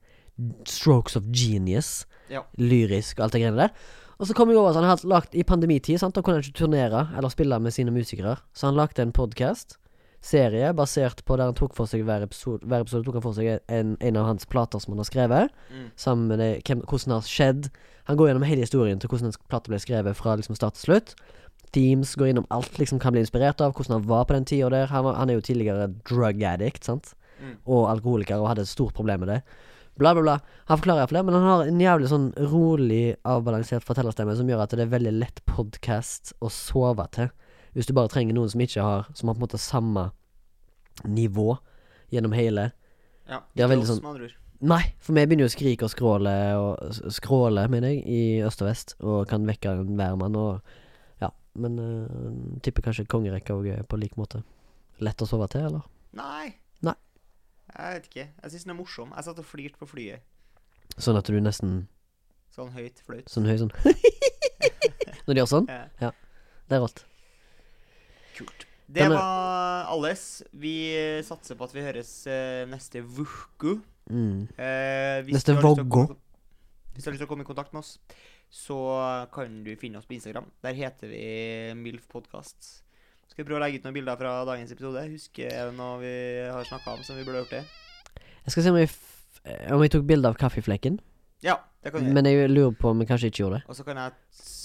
strokes of genius. Ja. Lyrisk og alt det greiene der. Og så kom jeg over at han hadde lagt i pandemitid, sant, da kunne han ikke turnere eller spille med sine musikere. Så han lagde en podkast, serie, basert på der han tok for seg hver episode Hver episode tok han for seg en, en av hans plater som han har skrevet. Mm. Sammen med det, hvem, hvordan det har skjedd. Han går gjennom hele historien til hvordan en plate ble skrevet fra liksom start til slutt. Themes går innom alt liksom kan bli inspirert av, hvordan han var på den tida der. Han, var, han er jo tidligere drug addict, sant. Mm. Og alkoholiker, og hadde et stort problem med det. Bla, bla, bla. Han forklarer iallfall det, men han har en jævlig sånn rolig, avbalansert fortellerstemme som gjør at det er veldig lett podkast å sove til. Hvis du bare trenger noen som ikke har Som har på en måte samme nivå gjennom hele. Ja, Det er veldig sånn-. Nei, for vi begynner jo å skrike og skråle og skråle, mener jeg, i øst og vest, og kan vekke enhver mann, og ja. Men uh, tipper kanskje kongerekka òg på lik måte. Lett å sove til, eller? Nei. Nei. Jeg vet ikke. Jeg syns den er morsom. Jeg satt og flirte på flyet. Sånn at du nesten Sånn høyt flaut. Sånn høy sånn Når de gjør sånn? Ja. Det er rått. Det var alles. Vi eh, satser på at vi høres eh, neste uke. Mm. Eh, Neste voggo. Hvis du har lyst til å komme i kontakt med oss, så kan du finne oss på Instagram. Der heter vi MILF Podcast. Skal vi prøve å legge ut noen bilder fra dagens episode? Husk jeg noe vi har snakka om som vi burde gjort det? Jeg skal se om jeg, f om vi tok bilde av kaffeflekken. Ja, det kan vi. Men jeg lurer på om jeg kanskje ikke gjorde det. Og så kan jeg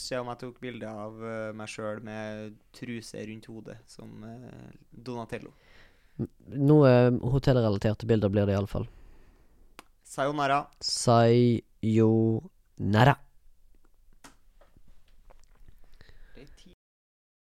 se om jeg tok bilde av eh, meg sjøl med truse rundt hodet, som eh, Donatello. Noe hotellrelaterte bilder blir det iallfall. Sayonara. Sayonara.